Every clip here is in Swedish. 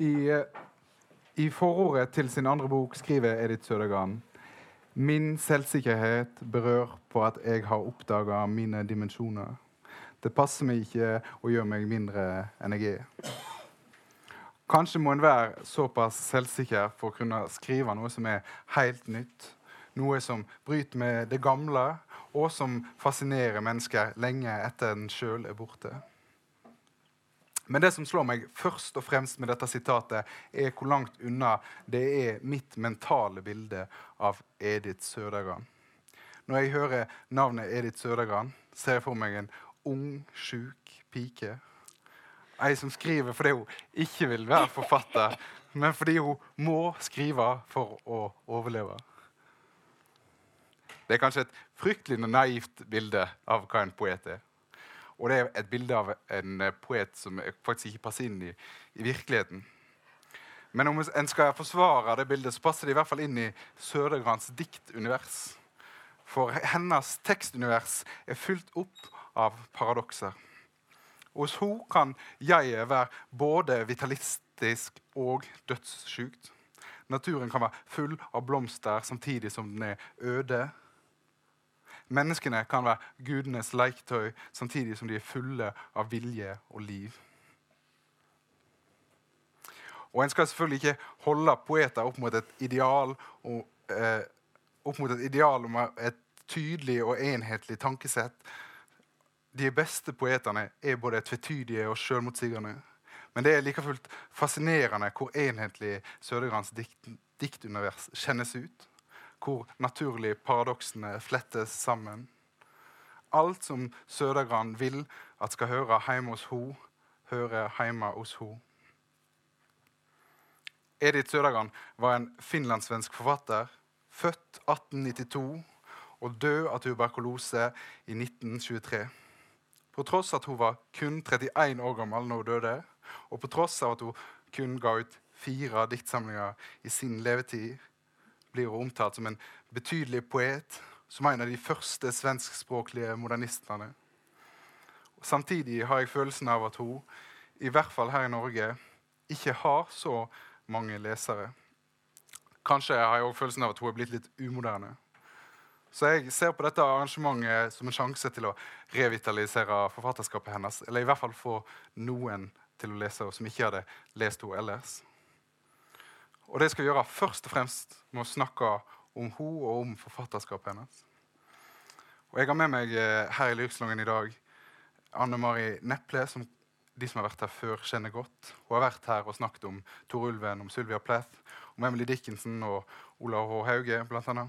I, I forordet til sin andre bok skriver Edith Sødergan Min selvsikkerhet berør på at jeg har oppdaga mine dimensjoner. Det passer meg ikke å gjøre meg mindre enn jeg er. Kanskje må en være såpass selvsikker for å kunne skrive noe som er helt nytt. Noe som bryter med det gamle, og som fascinerer mennesker lenge etter en sjøl er borte. Men det som slår meg først og fremst med dette sitatet, er hvor langt unna det er mitt mentale bilde av Edith Sødergran. Når jeg hører navnet Edith Sødergran, ser jeg for meg en ung, sjuk pike. Ei som skriver fordi hun ikke vil være forfatter, men fordi hun må skrive for å overleve. Det er kanskje et fryktelig naivt bilde av hva en poet er. Och det är ett bilde av en eh, poet som faktiskt inte passar in i, i verkligheten. Men om en ska försvara det bildet, så passar det i alla fall in i Södergrans diktunivers. För hennes textunivers är fullt upp av paradoxer. Hos henne kan jag vara både vitalistisk och dödssjukt. Naturen kan vara full av blomster samtidigt som den är öde. Menneskene kan være gudenes leketøy samtidig som de er fulle av vilje og liv. Og En skal selvfølgelig ikke holde poeter opp mot et ideal, og, eh, opp mot et ideal om et tydelig og enhetlig tankesett de beste poetene er både tvetydige og sjølmotsigende. Men det er like fullt fascinerende hvor enhetlig Sødegrans dikt, diktunivers kjennes ut. Hvor naturlig paradoksene flettes sammen. Alt som Sødergran vil at skal høre hjemme hos ho, hører hjemme hos ho. Edith Sødergran var en finlandssvensk forfatter, født 1892 og død av tuberkulose i 1923. På tross at hun var kun 31 år gammel når hun døde, og på tross av at hun kun ga ut fire diktsamlinger i sin levetid, blir omtalt som en betydelig poet, som en av de første svenskspråklige modernistene. Samtidig har jeg følelsen av at hun, i hvert fall her i Norge, ikke har så mange lesere. Kanskje har jeg også følelsen av at hun er blitt litt umoderne. Så jeg ser på dette arrangementet som en sjanse til å revitalisere forfatterskapet hennes. Eller i hvert fall få noen til å lese henne som ikke hadde lest henne ellers. Og det skal jeg gjøre først og fremst med å snakke om hun og om forfatterskapet hennes. Og Jeg har med meg her eh, i Lyrkslungen i dag Anne Mari Neple, som de som har vært her før, kjenner godt. Hun har vært her og snakket om Tor Ulven, om Sylvia Plath, om Emily Dickinson og Olav H. Hauge, bl.a.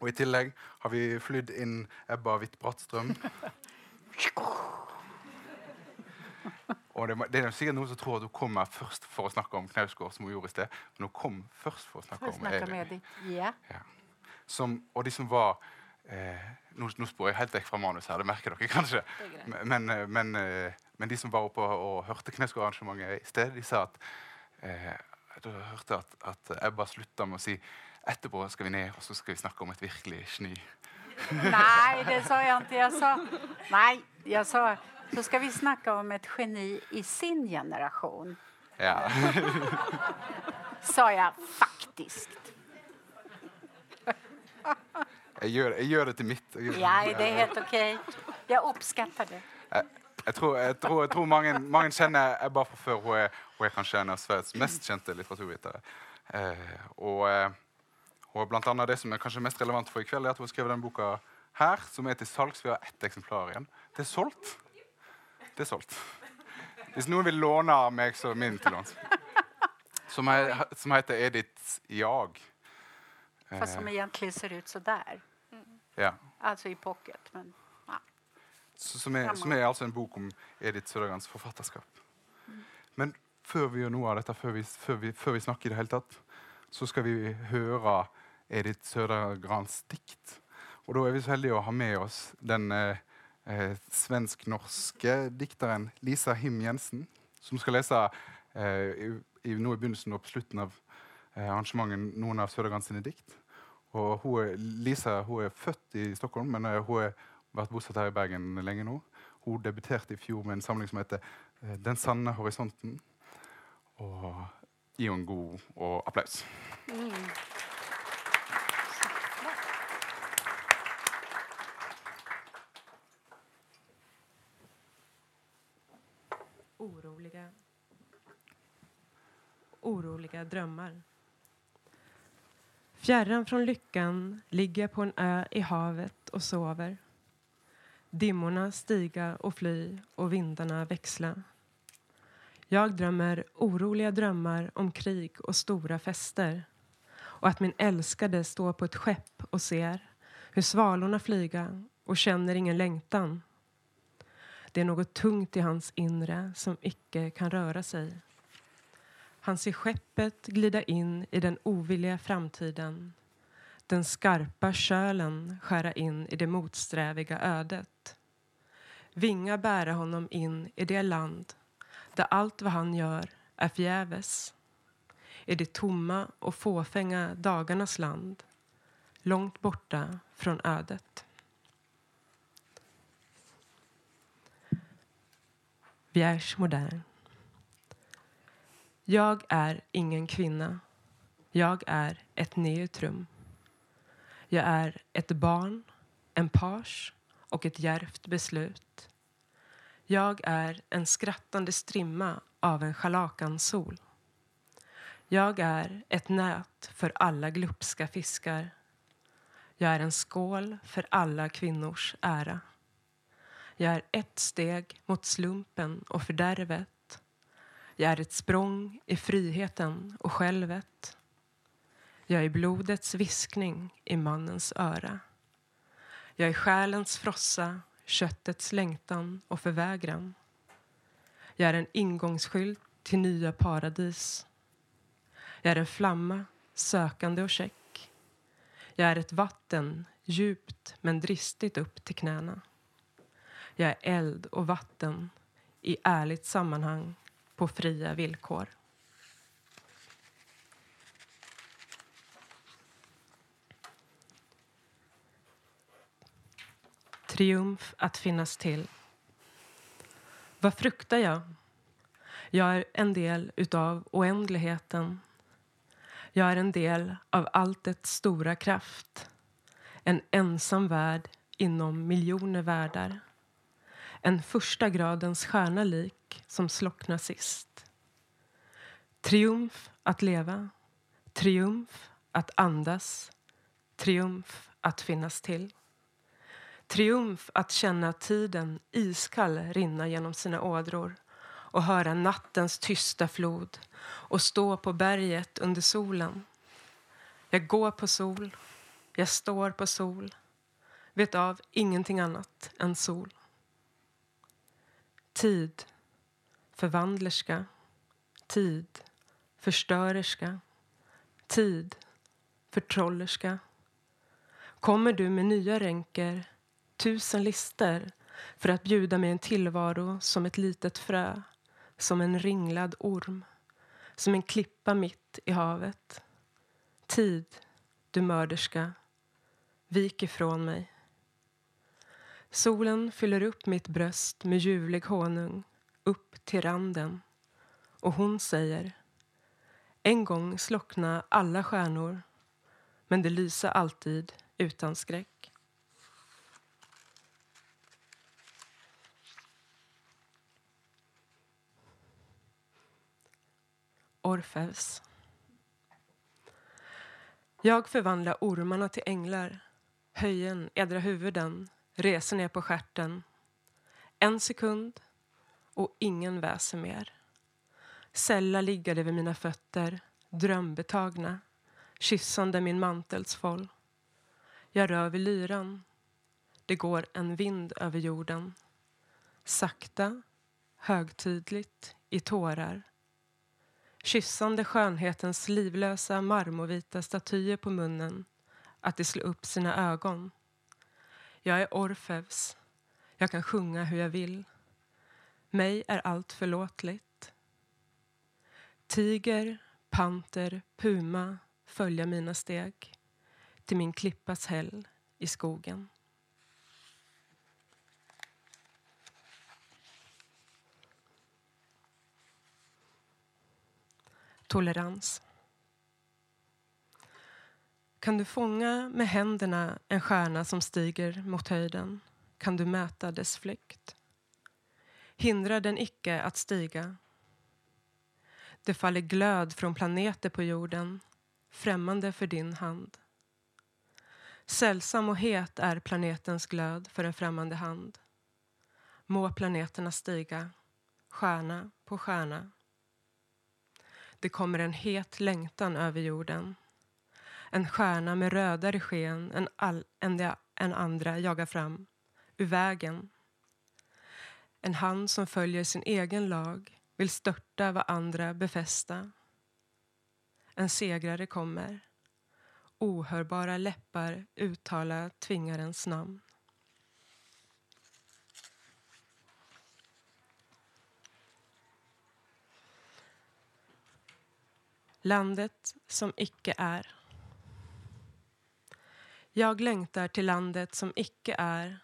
Og i tillegg har vi flydd inn Ebba Hvitt-Brattstrøm. Og det, det, er sikkert noen som tror at hun kommer først for å snakke om Knausgård, som hun gjorde i sted. Men hun kom først for å snakke for å om Eli. Yeah. Ja. Som, og de som var eh, nå, nå sporer jeg helt vekk fra manus her, det merker dere kanskje. Men, eh, men, eh, men, de som var oppe og hørte Knausgård-arrangementet i sted, de sa at eh, de hørte at, at Ebba slutta med å si Etterpå skal vi ned og så skal vi snakke om et virkelig geni. Nej, det sa jag inte. Jag sa, nej, jag sa så ska vi snacka om ett geni i sin generation. Ja. sa jag faktiskt. jag, gör, jag gör det till mitt. Ja, det är helt okej. Okay. Jag uppskattar det. Jeg, jeg, tror, jeg, tror, jeg tror mange, mange kjenner Ebba fra før. Hun er, hun er kanskje en av Sveriges mest kjente litteraturvitere. Eh, og eh, og blant annet Det som er kanskje mest relevant for i kveld, er at hun har skrevet den boka her, som er til salgs. Vi har ett eksemplar igjen. Det er solgt. Det er solgt. Hvis noen vil låne av meg, så min til låns. Som, som, heter Edith Jag. Fast som egentlig ser ut så der. Mm. Ja. Altså i pocket. Men, ja. som, er, som, er, altså en bok om Edith Sødergrans forfatterskap. Mm. Men før vi gjør noe av dette, før vi, før vi, før vi snakker i det hele tatt, så skal vi høre Edith Sødergrans dikt. Og da er vi så heldige å ha med oss den eh, eh, svensk-norske dikteren Lisa Him Jensen, som skal lese eh, i, i, nå i begynnelsen og på slutten av eh, arrangementet noen av Sødergrans sine dikt. Og hun er, Lisa hun er født i Stockholm, men eh, hun har vært bosatt her i Bergen lenge nå. Hun debuterte i fjor med en samling som heter eh, 'Den sanne horisonten'. Og gi henne en god og applaus. Mm. Oroliga drömmar. Fjärran från lyckan ligger jag på en ö i havet och sover. Dimmorna stiga och fly och vindarna växla. Jag drömmer oroliga drömmar om krig och stora fester och att min älskade står på ett skepp och ser hur svalorna flyga och känner ingen längtan. Det är något tungt i hans inre som icke kan röra sig. Han ser skeppet glida in i den ovilliga framtiden den skarpa kölen skära in i det motsträviga ödet. Vinga bära honom in i det land där allt vad han gör är förgäves. I det tomma och fåfänga dagarnas land långt borta från ödet. Vierge modern. Jag är ingen kvinna. Jag är ett neutrum. Jag är ett barn, en page och ett djärvt beslut. Jag är en skrattande strimma av en schalakansol. Jag är ett nät för alla glupska fiskar. Jag är en skål för alla kvinnors ära. Jag är ett steg mot slumpen och fördärvet. Jag är ett språng i friheten och självet. Jag är blodets viskning i mannens öra. Jag är själens frossa, köttets längtan och förvägran. Jag är en ingångsskylt till nya paradis. Jag är en flamma, sökande och check. Jag är ett vatten, djupt men dristigt upp till knäna. Jag är eld och vatten i ärligt sammanhang på fria villkor. Triumf att finnas till. Vad fruktar jag? Jag är en del utav oändligheten. Jag är en del av alltets stora kraft. En ensam värld inom miljoner världar. En första gradens stjärna lik som slocknar sist. Triumf att leva. Triumf att andas. Triumf att finnas till. Triumf att känna tiden iskall rinna genom sina ådror och höra nattens tysta flod och stå på berget under solen. Jag går på sol, jag står på sol vet av ingenting annat än sol. Tid, förvandlerska. Tid, förstörerska. Tid, förtrollerska. Kommer du med nya ränker tusen lister för att bjuda mig en tillvaro som ett litet frö, som en ringlad orm, som en klippa mitt i havet. Tid, du mörderska, vik ifrån mig. Solen fyller upp mitt bröst med ljuvlig honung, upp till randen. Och hon säger En gång slockna alla stjärnor men det lyser alltid utan skräck. Orfeus. Jag förvandlar ormarna till änglar, höjen edra huvuden, reser ner på skärten. En sekund och ingen väser mer. Sälla liggade vid mina fötter, drömbetagna, kyssande min mantels foll. Jag rör vid lyran. Det går en vind över jorden. Sakta, högtidligt, i tårar kyssande skönhetens livlösa marmorvita statyer på munnen att de slår upp sina ögon. Jag är Orfeus. Jag kan sjunga hur jag vill. Mig är allt förlåtligt. Tiger, panter, puma följa mina steg till min klippas häll i skogen. tolerans. Kan du fånga med händerna en stjärna som stiger mot höjden kan du mäta dess flykt. Hindra den icke att stiga. Det faller glöd från planeter på jorden främmande för din hand. Sällsam och het är planetens glöd för en främmande hand. Må planeterna stiga, stjärna på stjärna. Det kommer en het längtan över jorden. En stjärna med rödare sken än, all, än, de, än andra jagar fram, ur vägen. En hand som följer sin egen lag vill störta vad andra befästa. En segrare kommer. Ohörbara läppar uttala tvingarens namn. Landet som icke är. Jag längtar till landet som icke är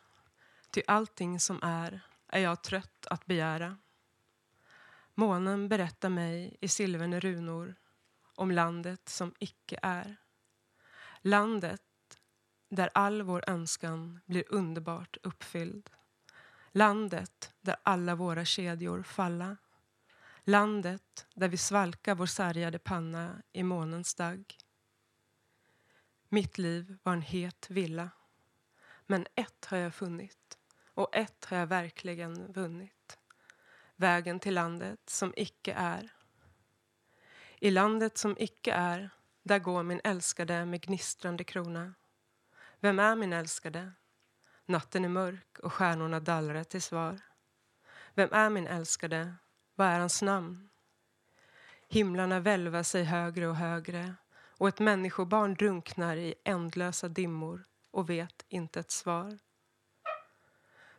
ty allting som är är jag trött att begära. Månen berättar mig i silverne runor om landet som icke är. Landet där all vår önskan blir underbart uppfylld. Landet där alla våra kedjor falla. Landet där vi svalkar vår sargade panna i månens dagg. Mitt liv var en het villa. Men ett har jag funnit och ett har jag verkligen vunnit. Vägen till landet som icke är. I landet som icke är, där går min älskade med gnistrande krona. Vem är min älskade? Natten är mörk och stjärnorna dallrar till svar. Vem är min älskade? Vad är hans namn? Himlarna välvar sig högre och högre och ett människobarn drunknar i ändlösa dimmor och vet inte ett svar.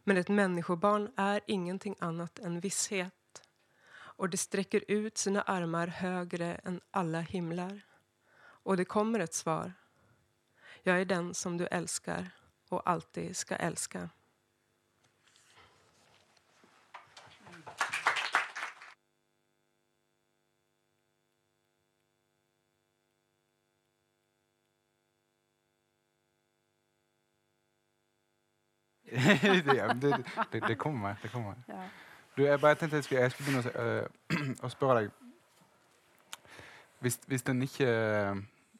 Men ett människobarn är ingenting annat än visshet och det sträcker ut sina armar högre än alla himlar. Och det kommer ett svar. Jag är den som du älskar och alltid ska älska. det, det, det, kommer. Det kommer. Ja. Du, jeg bare tenkte jeg skulle, jeg skulle begynne å, spørre deg hvis, hvis, den ikke,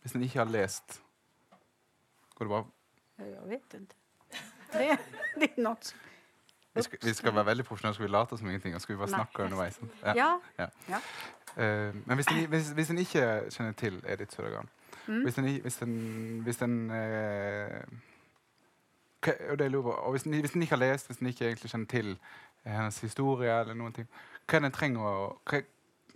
hvis den ikke har lest Går det bra? Jag vet inte. Det, det är något som... Vi skal, vi skal være veldig profesjonelle. Skal vi late som ingenting? Og skal vi bare Nei. snakke underveis? sant? Ja. Ja. Ja. Eh, men hvis den, hvis, hvis den ikke kjenner til Edith Sødergran Mm. Hvis den, i- hvis den, hvis den og det lurer, og hvis hvis den ikke har lest, hvis den ikke egentlig kjenner til eh, hennes historie, eller noen ting, hva er det den trenger å hva,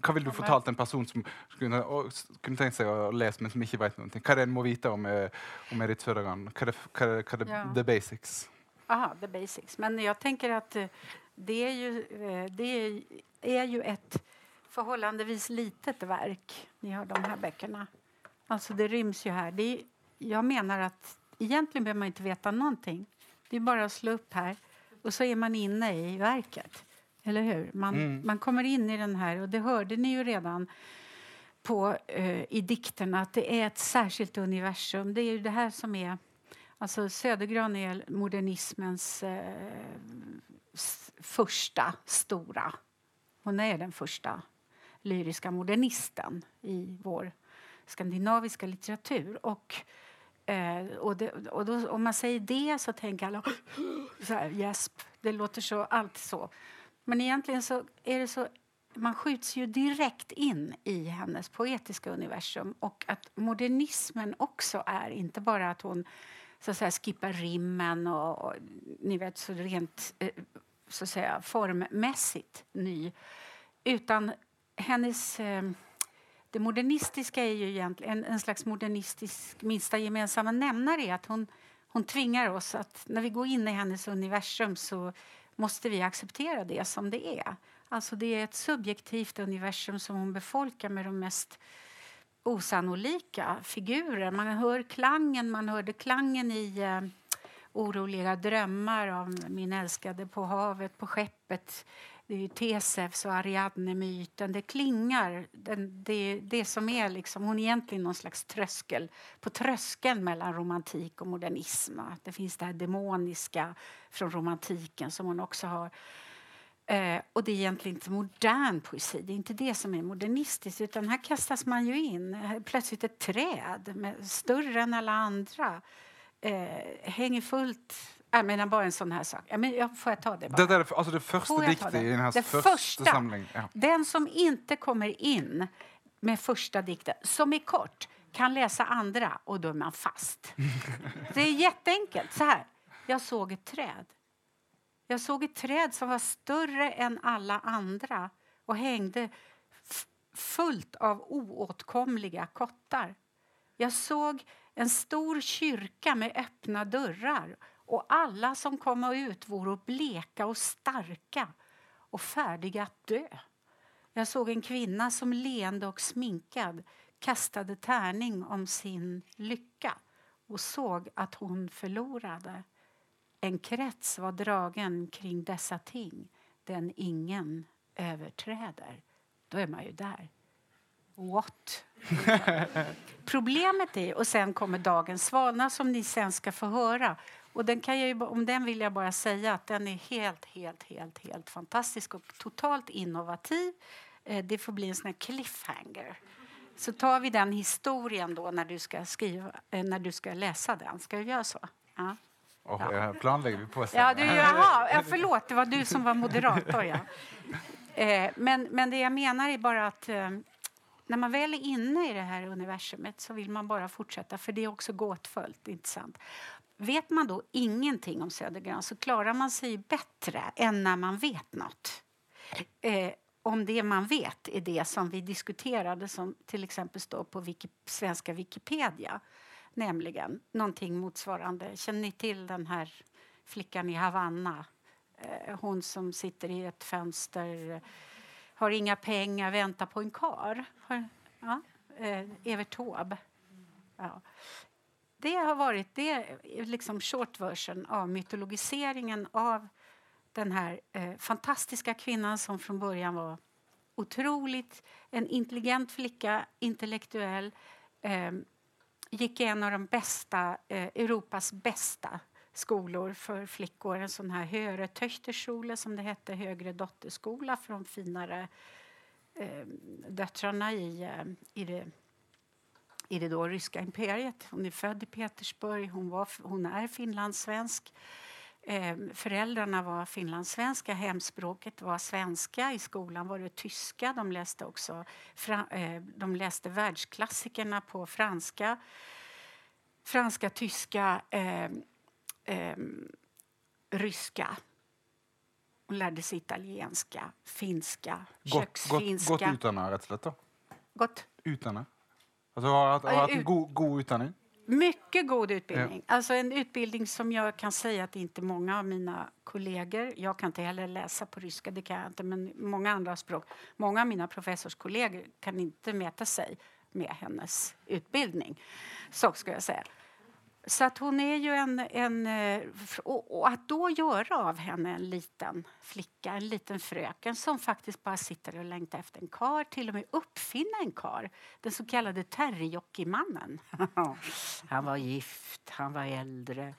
hva vil du fortalt en person som kunne, s- kunne tenkt seg å lese, men som ikke vet noen ting? Hva er det en må vite om, eh, om Edith Sødergran? Hva er det, hva er det, hva er det Ja. the basics? Aha, the basics. Men jag tänker att eh, det är ju, det är, ju ett förhållandevis litet verk. Ni har de här böckerna. Alltså det ryms ju här. Det jag menar att egentligen behöver man inte veta någonting. Det är bara att slå upp här och så är man inne i verket. Eller hur? Man, Mm. man kommer in i den här och det hörde ni ju redan på, eh, i dikterna att det är ett särskilt universum. Det är ju det här som är Alltså Södergran är modernismens eh, första stora... Hon är den första lyriska modernisten i vår skandinaviska litteratur. Och, eh, och, det, och då, om man säger det så tänker alla så här, gäsp. Det låter så, allt så. Men egentligen så är det så man skjuts ju direkt in i hennes poetiska universum. Och att modernismen också är inte bara att hon så att säga, skippar rimmen och, och ni vet, så rent eh, så att säga, formmässigt ny. Utan hennes... Eh, det modernistiska är ju egentligen en, en slags modernistisk minsta gemensamma nämnare är att hon, hon tvingar oss att när vi går in i hennes universum så måste vi acceptera det som det är. Alltså det är ett subjektivt universum som hon befolkar med de mest osannolika figurer. Man hör klangen, man hörde klangen i eh, Oroliga drömmar av min älskade på havet, på skeppet det är ju Tesefs och Ariadne-myten. Det klingar. Den, det, det som är liksom, hon är egentligen någon slags tröskel på tröskeln mellan romantik och modernism. Det finns det här demoniska från romantiken som hon också har. Eh, och det är egentligen inte modern poesi, det är inte det som är modernistiskt utan här kastas man ju in, plötsligt ett träd med, större än alla andra eh, hänger fullt jag menar bara en sån här sak. Jag, får jag ta det bara? Det är alltså det första dikten i den här det första, första, samlingen. Ja. Den som inte kommer in med första dikten, som är kort, kan läsa andra och då är man fast. det är jätteenkelt. Så här. Jag såg ett träd. Jag såg ett träd som var större än alla andra och hängde fullt av oåtkomliga kottar. Jag såg en stor kyrka med öppna dörrar och alla som kom ut vore bleka och starka och färdiga att dö. Jag såg en kvinna som leende och sminkad kastade tärning om sin lycka och såg att hon förlorade. En krets var dragen kring dessa ting, den ingen överträder. Då är man ju där. What? Problemet är, och sen kommer Dagens svalna som ni sen ska få höra. Och den kan jag, om den vill jag bara säga att den är helt, helt, helt, helt fantastisk och totalt innovativ. Eh, det får bli en sån cliffhanger. Så tar vi den historien då när du ska, skriva, eh, när du ska läsa den. Ska vi göra så? Ja. Oh, ja. Planlägger vi på sen. Ja, du, jaha, ja, förlåt, det var du som var moderator. Ja. Eh, men, men det jag menar är bara att när man väl är inne i det här universumet så vill man bara fortsätta, för det är också gåtfullt. Inte Vet man då ingenting om Södergran så klarar man sig bättre än när man vet nåt. Eh, om det man vet är det som vi diskuterade som till exempel står på Wiki, svenska Wikipedia. Nämligen någonting motsvarande. Känner ni till den här flickan i Havanna? Eh, hon som sitter i ett fönster har inga pengar, väntar på en kar. Ja, eh, Evert Taube. Ja. Det har varit det eh, liksom short version av mytologiseringen av den här eh, fantastiska kvinnan som från början var otroligt en intelligent flicka, intellektuell eh, gick i en av de bästa, eh, Europas bästa skolor för flickor. En sån här högre töchterschule som det hette, högre dotterskola för de finare eh, döttrarna i, eh, i, det, i det då ryska imperiet. Hon är född i Petersburg, hon, var, hon är finlandssvensk. Eh, föräldrarna var finlandssvenska, hemspråket var svenska. I skolan var det tyska. De läste också fra, eh, de läste världsklassikerna på franska, franska, tyska eh, ryska. Hon lärde sig italienska, finska, gott, köksfinska. Gott, gott og slett? da? Gott. Utdannet? Altså, har har hatt en god, god utdanning? Mycket god utbildning. Ja. Alltså en utbildning som jag kan säga att inte många av mina kollegor, jag kan inte heller läsa på ryska, det kan jag inte, men många andra språk, många av mina professorskollegor kan inte mäta sig med hennes utbildning. Så ska jag säga. Så att hon är ju en... en eh, och att då göra av henne en liten flicka, en liten fröken som faktiskt bara sitter och längtar efter en kar, till och med uppfinna en kar. Den så kallade Terrijokimannen. han var gift, han var äldre.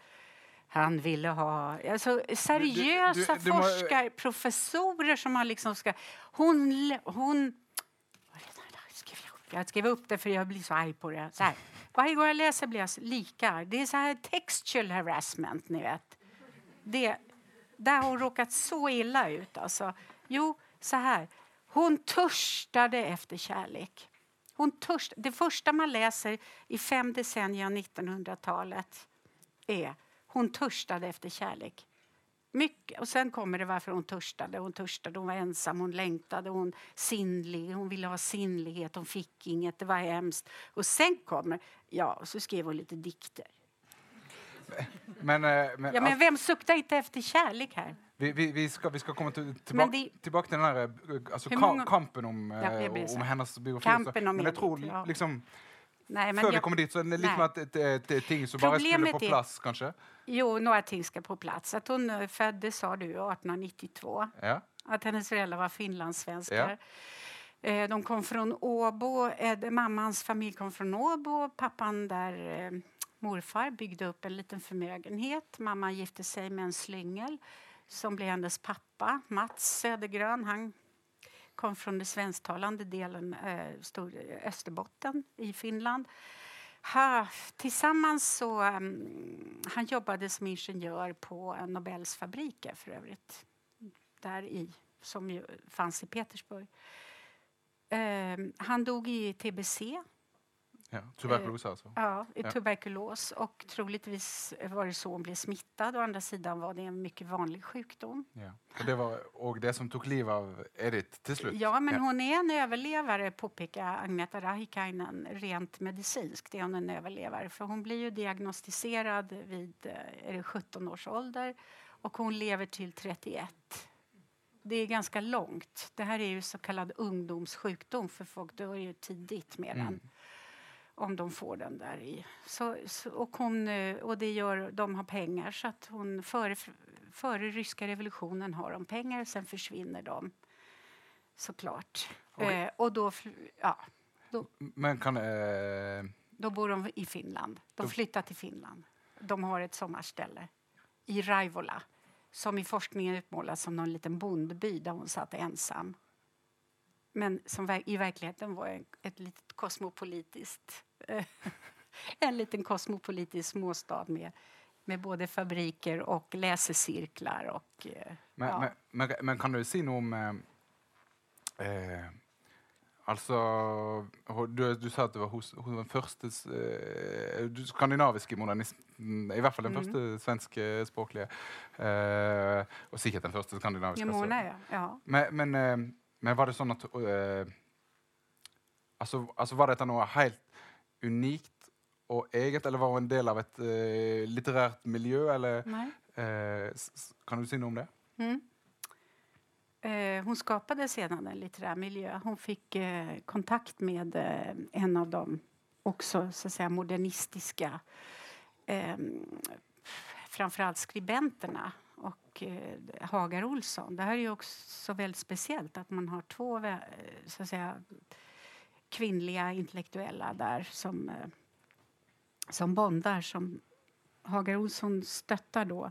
Han ville ha alltså, seriösa du, du, du, forskare, professorer som har liksom ska... Hon... hon jag skrev upp det för jag blir så arg på det. Så här. Varje gång jag läser blir jag lika. Det är så här textual harassment, ni vet. Det, där har hon råkat så illa ut. Alltså. Jo, så här. Hon törstade efter kärlek. Hon törst, det första man läser i fem decennier av 1900-talet är hon törstade efter kärlek. Mycket. Och sen kommer det varför hon törstade. Hon törstade, hon var ensam, hon längtade, hon sinnlig, hon ville ha sinnlighet, hon fick inget, det var hemskt. Och sen kommer, ja, så skrev hon lite dikter. Men, eh, men, ja, men vem suktar inte efter kärlek här? Vi, vi, vi, ska, vi ska komma till, tillbaka, det, tillbaka till den här eh, alltså, många, kampen om, ja, eh, om hennes biografi. Kampen om men jag tror liksom, Nej, men Før jag, vi kommer dit, så är det liksom att ett, ett ting som bara skulle på plats, kanske? Jo, några ting ska på plats. Att hon föddes, sa du, 1892. Ja. att hennes föräldrar var finlandssvenskar. Eh, de kom från Åbo. Eh, mammans familj kom från Åbo. Pappan där, eh, morfar, byggde upp en liten förmögenhet. Mamma gifte sig med en slyngel som blev hennes pappa, Mats Södergrön. Han kom från den svensktalande delen, eh, stor, Österbotten i Finland. Ha, tillsammans så... Um, han jobbade som ingenjör på Nobels fabriker för övrigt. Där i, som ju fanns i Petersburg. Um, han dog i tbc Ja, tuberkulos alltså? Ja, ja, tuberkulos. Och troligtvis var det så hon blev smittad. Å andra sidan var det en mycket vanlig sjukdom. Ja. Och, det var, och det som tog liv av Edith till slut? Ja, men ja. hon är en överlevare, påpekar Agneta Rahikainen, rent medicinskt. är hon en överlevare. För hon blir ju diagnostiserad vid är det 17 års ålder och hon lever till 31 det är ganska långt. Det här är ju så kallad ungdomssjukdom för folk dör ju tidigt med mm. Om de får den där i. Så, så, och, hon, eh, och det gör, de har pengar så att hon före, före ryska revolutionen har de pengar sen försvinner de såklart. Okay. Eh, och då, ja, då, Men kan, eh... då bor de i Finland. De flyttar till Finland. De har ett sommarställe i Raivola som i forskningen utmålas som någon liten bondby där hon satt ensam men som i verkligheten var ett litet kosmopolitiskt en liten kosmopolitisk småstad med, med både fabriker och läsecirklar. Och, eh, men, ja. men, men, men, kan du säga något om... Eh, eh, alltså, du, du sa att det var hos, hos den första eh, skandinaviska modernisten, i alla fall den mm. första svenskspråkliga eh, och säkert den första skandinaviska. Ja, Mona, ja. ja. Men, men, eh, men var det så att eh, alltså, alltså var detta något helt unikt och eget eller var det en del av ett eh, litterärt miljö? Eller, eh, kan du säga något om det? Mm. Eh, hon skapade sedan en litterär miljö. Hon fick eh, kontakt med eh, en av de också så att säga, modernistiska eh, framförallt skribenterna och eh, Hagar Olsson. Det här är ju också väldigt speciellt att man har två eh, så att säga, kvinnliga intellektuella där som, eh, som bondar. Som Hagar Olsson stöttar då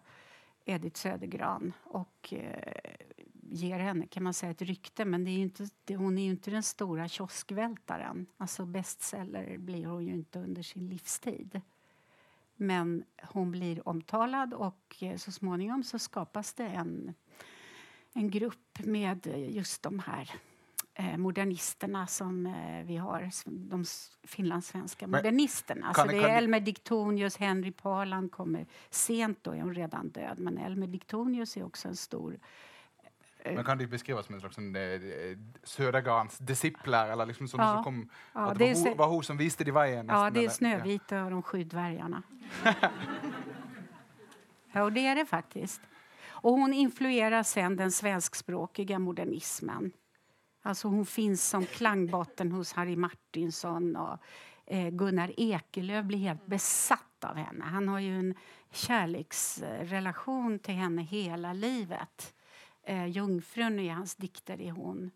Edith Södergran och eh, ger henne kan man säga ett rykte. Men det är inte, det, hon är ju inte den stora kioskvältaren. Alltså bestseller blir hon ju inte under sin livstid. Men hon blir omtalad och eh, så småningom så skapas det en, en grupp med just de här eh, modernisterna som eh, vi har, de finlandssvenska modernisterna. Kan, alltså det är Elmer Diktonius, Henry Parland kommer sent, då är hon redan död. Men Elmer Diktonius är också en stor men kan det beskrivas som en slags en, eh, Södergrans disciplar eller liksom sådana ja. som kom, ja, att det var, ho, var hon som visste de vägen? Ja, det är Snövita och de sju dvärgarna. ja, och det är det faktiskt. Och hon influerar sen den svenskspråkiga modernismen. Alltså hon finns som klangbotten hos Harry Martinsson och eh, Gunnar Ekelöf blir helt besatt av henne. Han har ju en kärleksrelation till henne hela livet. Eh, Jungfrun i hans dikter är hon.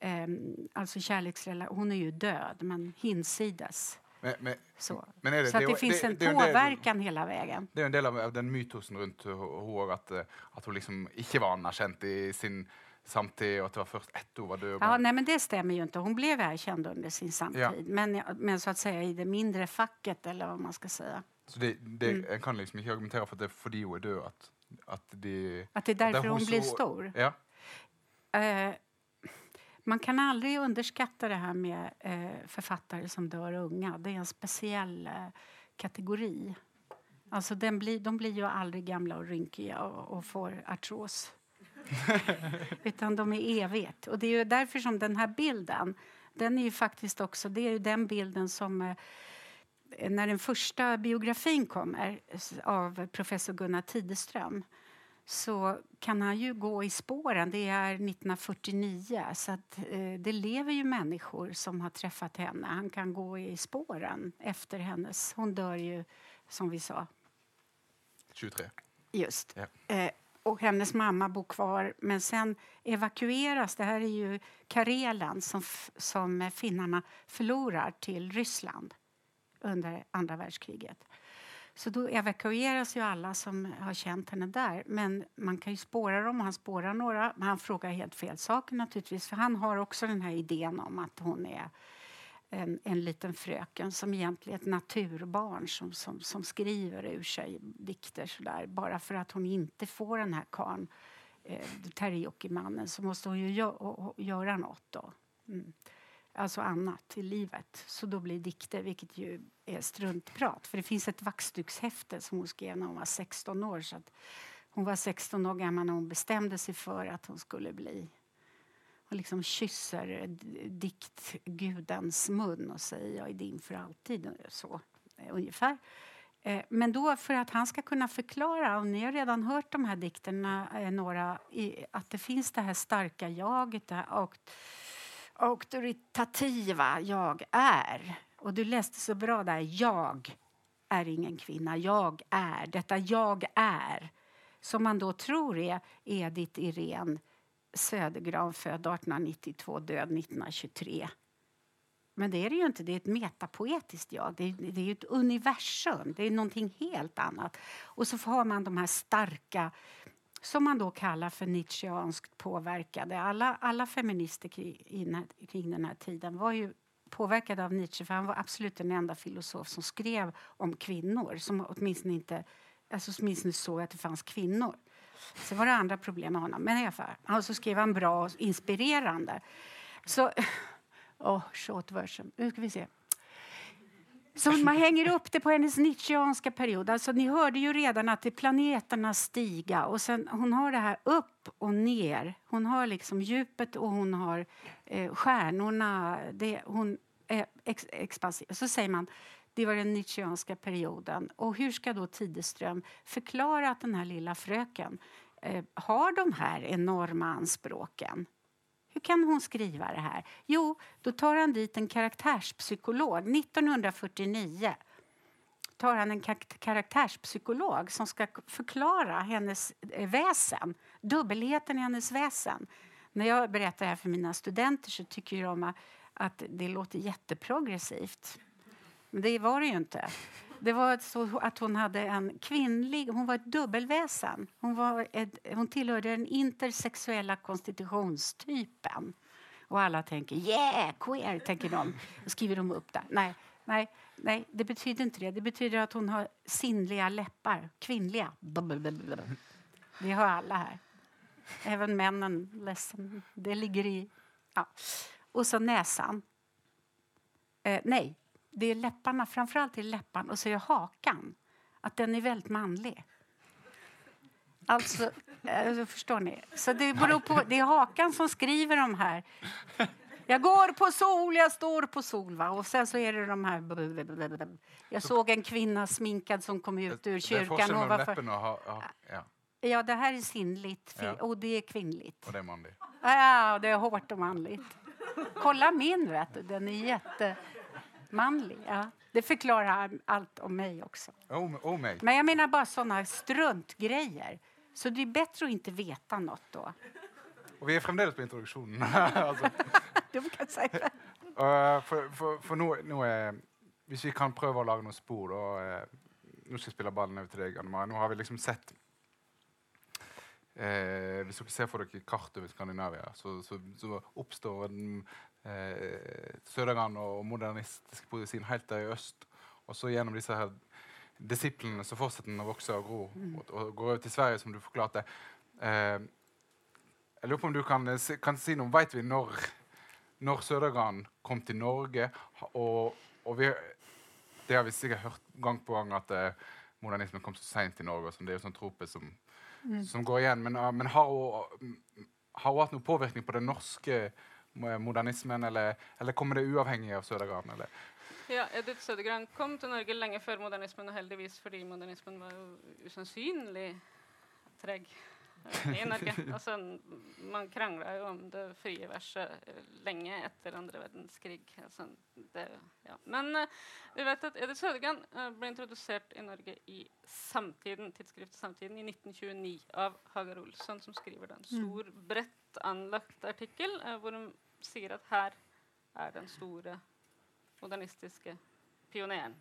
Eh, alltså kärleksrelation. Hon är ju död, men hinsides. Men, men, så men det, så det, det, finns en påverkan del, hela vägen. Det är en del av, den mytosen runt henne att, eh, att hon liksom inte var anerkänd i sin samtid och att det var först ett år var död. Ja, nej, men det stämmer ju inte. Hon blev erkänd under sin samtid. Ja. Men, men så att säga i det mindre facket eller vad man ska säga. Så det, det mm. kan liksom inte argumentera för att det är för hon är död att att det, att det är därför hon, hon blir stor? Ja. Eh, man kan aldrig underskatta det här med eh, författare som dör unga. Det är en speciell eh, kategori. Alltså den blir, de blir ju aldrig gamla och rynkiga och, och får artros. Utan de är evigt. Och det är därför som den här bilden, den är ju faktiskt också, det är den bilden som eh, när den första biografin kommer av professor Gunnar Tideström så kan han ju gå i spåren. Det är 1949, så att, eh, det lever ju människor som har träffat henne. Han kan gå i spåren efter hennes... Hon dör ju, som vi sa... 23. Just. Ja. Eh, och hennes mamma bor kvar. Men sen evakueras, det här är ju Karelen som, som finnarna förlorar till Ryssland under andra världskriget. Så då evakueras ju alla som har känt henne där. Men man kan ju spåra dem, och han spårar några. Men han frågar helt fel saker naturligtvis. För han har också den här idén om att hon är en, en liten fröken som egentligen är ett naturbarn som, som, som skriver ur sig dikter sådär. Bara för att hon inte får den här karln, eh, Terjokimannen, så måste hon ju gö göra något då. Mm. Alltså annat i livet. Så då blir dikter, vilket ju är struntprat. För det finns ett vaxdukshäfte som hon skrev när hon var 16 år. Så hon var 16 år gammal när hon bestämde sig för att hon skulle bli och liksom kysser diktgudens mun och säger jag är din för alltid. Så, eh, ungefär. Eh, men då för att han ska kunna förklara, och ni har redan hört de här dikterna, några, att det finns det här starka jaget, det här auktoritativa jag är. Och du läste så bra där, jag är ingen kvinna, jag är, detta jag är. Som man då tror är Edith Irene Södergran, född 1892, död 1923. Men det är det ju inte. Det är ett metapoetiskt jag. Det är, det är ett universum. Det är någonting helt annat. Och så har man de här starka som man då kallar för nietzscheanskt påverkade. Alla, alla feminister kring, kring den här tiden var ju påverkad av Nietzsche för han var absolut den enda filosof som skrev om kvinnor som åtminstone inte alltså åtminstone såg att det fanns kvinnor. Sen var det andra problem med honom. Men i alla fall, han så skrev han bra och inspirerande. Så, åh, oh, short version. Nu ska vi se. Så man hänger upp det på hennes nietzscheanska period. Alltså, ni hörde ju redan att det är planeterna stiga och sen hon har det här upp och ner. Hon har liksom djupet och hon har eh, stjärnorna. Det, hon är ex expansiv. Så säger man det var den nietzscheanska perioden. Och hur ska då Tideström förklara att den här lilla fröken eh, har de här enorma anspråken? Hur kan hon skriva det här? Jo, då tar han dit en karaktärspsykolog 1949 tar han en karaktärspsykolog som ska förklara hennes eh, väsen, dubbelheten i hennes väsen. När jag berättar det här för mina studenter så tycker de att det låter jätteprogressivt. Men det var det ju inte. Det var så att hon hade en kvinnlig... Hon var ett dubbelväsen. Hon, var ett, hon tillhörde den intersexuella konstitutionstypen. Och alla tänker yeah, queer, tänker de. Och skriver de upp det. Nej, nej, nej, det betyder inte det. Det betyder att hon har sinnliga läppar. Kvinnliga. Det har alla här. Även männen. Ledsen. Det ligger i... Ja. Och så näsan. Eh, nej, det är läpparna, framförallt är läpparna och så är det hakan. Att den är väldigt manlig. Alltså, alltså, förstår ni? Så det beror på, det är hakan som skriver de här. Jag går på sol, jag står på sol. Va? Och sen så är det de här... Jag såg en kvinna sminkad som kom ut ur kyrkan. Hon var för... ha, ja. ja, det här är sinnligt ja. och det är kvinnligt. Och det är manligt. Ja, det är hårt och manligt. Kolla min, vet du. Den är jätte... Manlig, ja. Det förklarar allt om mig också. Om, om mig. Men jag menar bara såna struntgrejer. Så det är bättre att inte veta något då. Och vi är framdeles på introduktionen. altså. du kan det. Uh, for, for, for nå, nå er, hvis vi kan prøve å lage noen spor da, uh, Nå skal jeg spille ballen over til deg, Anne Nå har vi liksom sett uh, Hvis dere ser for dere kart over Skandinavia, så, så, så oppstår den eh, Søderen og modernistisk poesien helt der i øst. Og så gjennom disse her disiplene så fortsetter den å vokse og gro mm. og, og går over til Sverige, som du forklarte. Eh, jeg lurer på om du kan, kan si noe Veit vi når, når Søderen kom til Norge? Og, og vi, det har vi sikkert hørt gang på gang at eh, modernismen kom så seint til Norge. det er jo sånn trope som, mm. som går igjen. Men, uh, men har hun hatt noen påvirkning på den norske modernismen, eller, eller kommer det uavhengig av Södergran? Eller? Ja, Edith Södergran kom til Norge lenge før modernismen, og heldigvis fordi modernismen var usannsynlig treg. eh, i Norge. Altså, man krangla jo om det frie verset eh, lenge etter andre verdenskrig. Altså, det, ja. Men eh, vi vet at Edith Sødegran eh, ble introdusert i Norge i Samtiden, tidsskriftet Samtiden i 1929 av Hagar Olsson, som skriver en stor, bredt anlagt artikkel eh, hvor hun ser att här är den store modernistiske pioneren.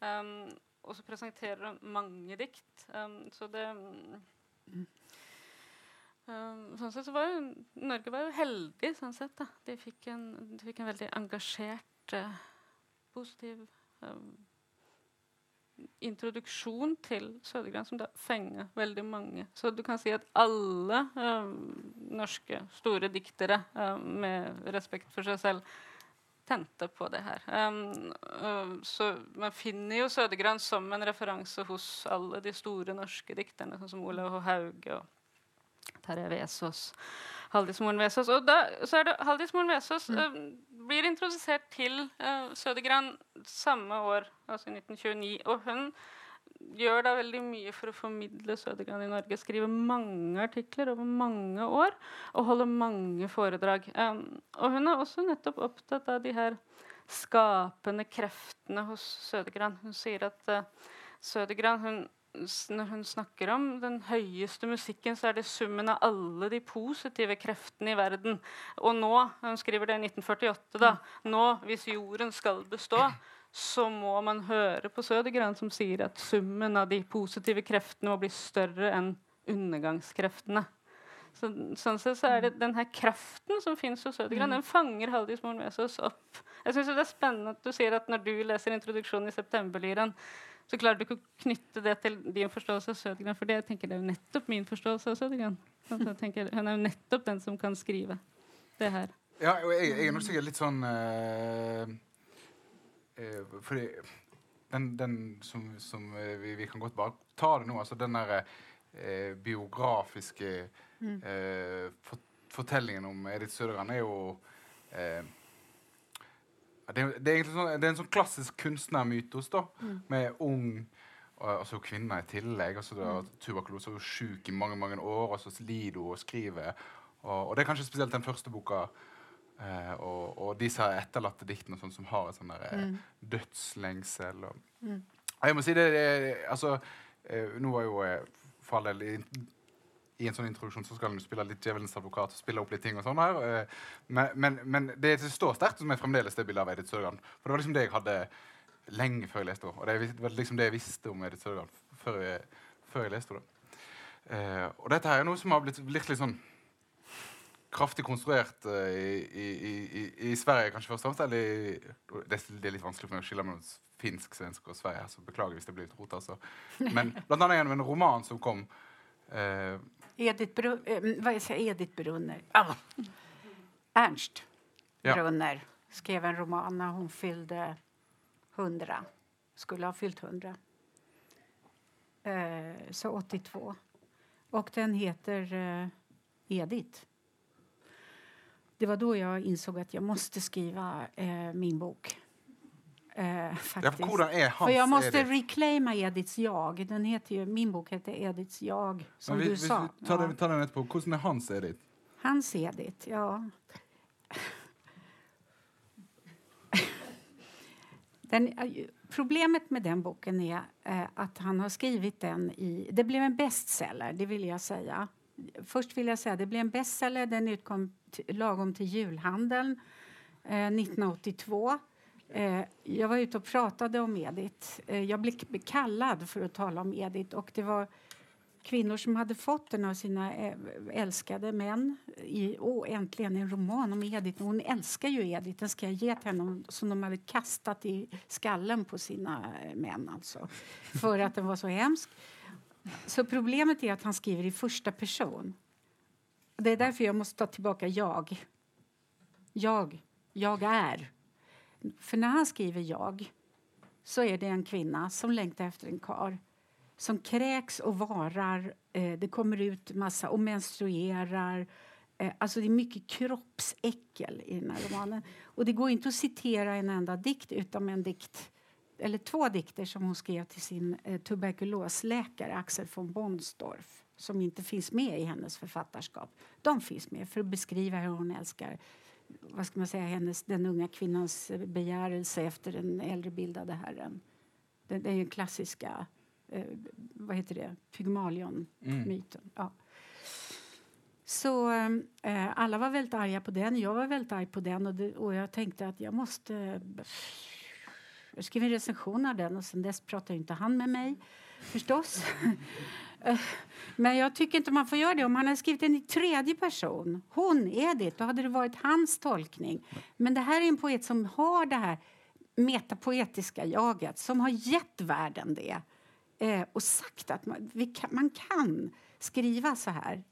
Um, ehm, og så presenterer de mange dikt. Um, så det um, Sånn sett så var jo Norge var jo heldig sånn sett. da. De fikk en, de fikk en veldig engasjert, eh, positiv um, introduksjon til Södergran som da väldigt veldig mange. Så du kan si at alle um, norske store diktere um, ehm, med respekt for seg selv tente på det her. Um, ehm, uh, ehm, så man finner jo Sødegran som en referanse hos alle de store norske dikterne, sånn som Olav H. Hauge og Terje Vesaas. Haldis Moren Vesaas. Og da så er det Haldis Vesaas um, blir introdusert til uh, Sødegran samme år, altså i 1929. Og hun gjør da veldig mye for å formidle Sødegran i Norge. Skriver mange artikler over mange år og holder mange foredrag. Um, og hun er også nettopp opptatt av de her skapende kreftene hos Sødegran. Hun sier at uh, Sødegran hun, s- når hun snakker om den høyeste musikken, så er det summen av alle de positive kreftene i verden. Og nå, hun skriver det i 1948, da, nå hvis jorden skal bestå, så må man høre på Sødegran som sier at summen av de positive kreftene må bli større enn undergangskreftene. Så, sånn sett så er det den her kraften som finnes hos Sødegran, den fanger Haldis Moren Vesaas opp. Jeg synes jo det er spennende at du sier at når du leser introduksjonen i Septemberlyraen, så klarer du å knytte det til din forståelse av Sødegran, for det, jeg tenker det er jo nettopp min forståelse av Sødegran. At jeg tenker, hun er jo nettopp den som kan skrive det her. Ja, og jeg, jeg er nok sikkert litt sånn eh, eh, Fordi den, den som, som eh, vi, vi kan godt bare ta det nå, altså den der eh, biografiske eh, for, fortellingen om Edith Sødegran er jo det, er- det, er egentlig sånn, det er en sånn klassisk kunstnermytos, da. Med ung og, altså kvinner i tillegg. Altså, da, tuberkulose og sjuk i mange mange år, og så lider hun og skriver. Og, og det er kanskje spesielt den første boka eh, og, og disse etterlatte diktene og sånn, som har et sånn der, eh, dødslengsel. Og, Og Jeg må si det, det altså, eh, Nå var jo eh, for all del i, en sånn introduksjon så skal han jo spille litt djevelens advokat og spille opp litt ting. og sånn her. Eh, men, men, men det som står sterkt som meg fremdeles, det bildet av Edith Sørgan. For det var liksom det jeg hadde lenge før jeg leste henne. Og det var liksom det jeg visste om Edith Sørgan før jeg, før jeg leste henne. Eh, og dette her er noe som har blitt virkelig sånn liksom kraftig konstruert eh, i, i, i, i Sverige, kanskje først og fremst. Eller det, er- det er litt vanskelig for meg å skille mellom finsk, svensk og Sverige. her, Så beklager hvis det blir litt rot. Altså. Men blant annet gjennom en roman som kom uh, Edith, Bru eh, vad säger? Edith Brunner. Ah. Ernst Ja. Brunner skrev en roman när hon fyllde 100. Skulle ha fyllt 100. Eh, så 82. Och den heter eh, Edith. Det var då jag insåg att jag måste skriva eh, min bok. Eh, Ja, faktiskt. hans För jag måste Edith? reclaima Ediths jag. Den heter ju, min bok heter Ediths jag, som Men du hvis sa. vi tar, Ja. den, tar den etterpå, hvordan er hans Edith? Hans Edith, ja. Den, problemet med den boken är eh, att han har skrivit den i... Det blev en bestseller, det vill jag säga. Först vill jag säga det blev en bestseller. Den utkom lagom till julhandeln eh, 1982. Eh, jag var ute och pratade om Edith. Eh, jag blev kallad för att tala om Edith. Och det var kvinnor som hade fått den av sina eh, älskade män. I, åh, äntligen en roman om Edith. Hon älskar ju Edith. Den ska jag ge till henne som de hade kastat i skallen på sina eh, män. Alltså, för att den var så hemsk. Så problemet är att han skriver i första person. Det är därför jag måste ta tillbaka jag. Jag. Jag är. För när han skriver jag så är det en kvinna som längtar efter en kar som kräks och varar. Eh, det kommer ut massa och menstruerar. Eh, alltså det är mycket kroppsäckel i den här romanen. Och det går inte att citera en enda dikt utom en dikt eller två dikter som hon skrev till sin eh, tuberkulosläkare Axel von Bonsdorf som inte finns med i hennes författarskap. De finns med för att beskriva hur hon älskar vad ska man säga, hennes, den unga kvinnans begärelse efter den äldrebildade herren. Det, det är ju klassiska eh, vad heter det? Pygmalion-myten. Mm. Ja. Så eh, alla var väldigt arga på den. Jag var väldigt arg på den och, det, och jag tänkte att jag måste... Jag skrev en recension av den och sen dess pratade inte han med mig förstås. Eh, men jag tycker inte man får göra det. Om han hade skrivit den i tredje person, hon, Edith, då hade det varit hans tolkning. Men det här är en poet som har det här metapoetiska jaget, som har gett världen det eh, och sagt att man, kan, man kan skriva så här.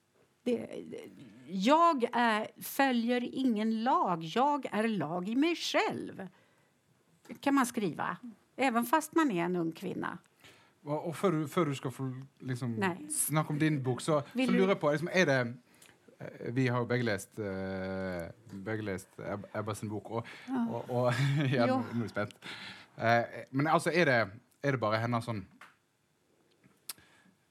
Det, jag är, följer ingen lag, jag är lag i mig själv. kan man skriva, även fast man är en ung kvinna. Och för, för du ska få liksom, snakke om din bok, så, så lurer jeg på liksom, Er det eh, Vi har begge lest, uh, begge lest Ebba sin bok, og, ja. og, og ja, nå er jeg spent. Uh, men altså, er det, er det bare hennes sånn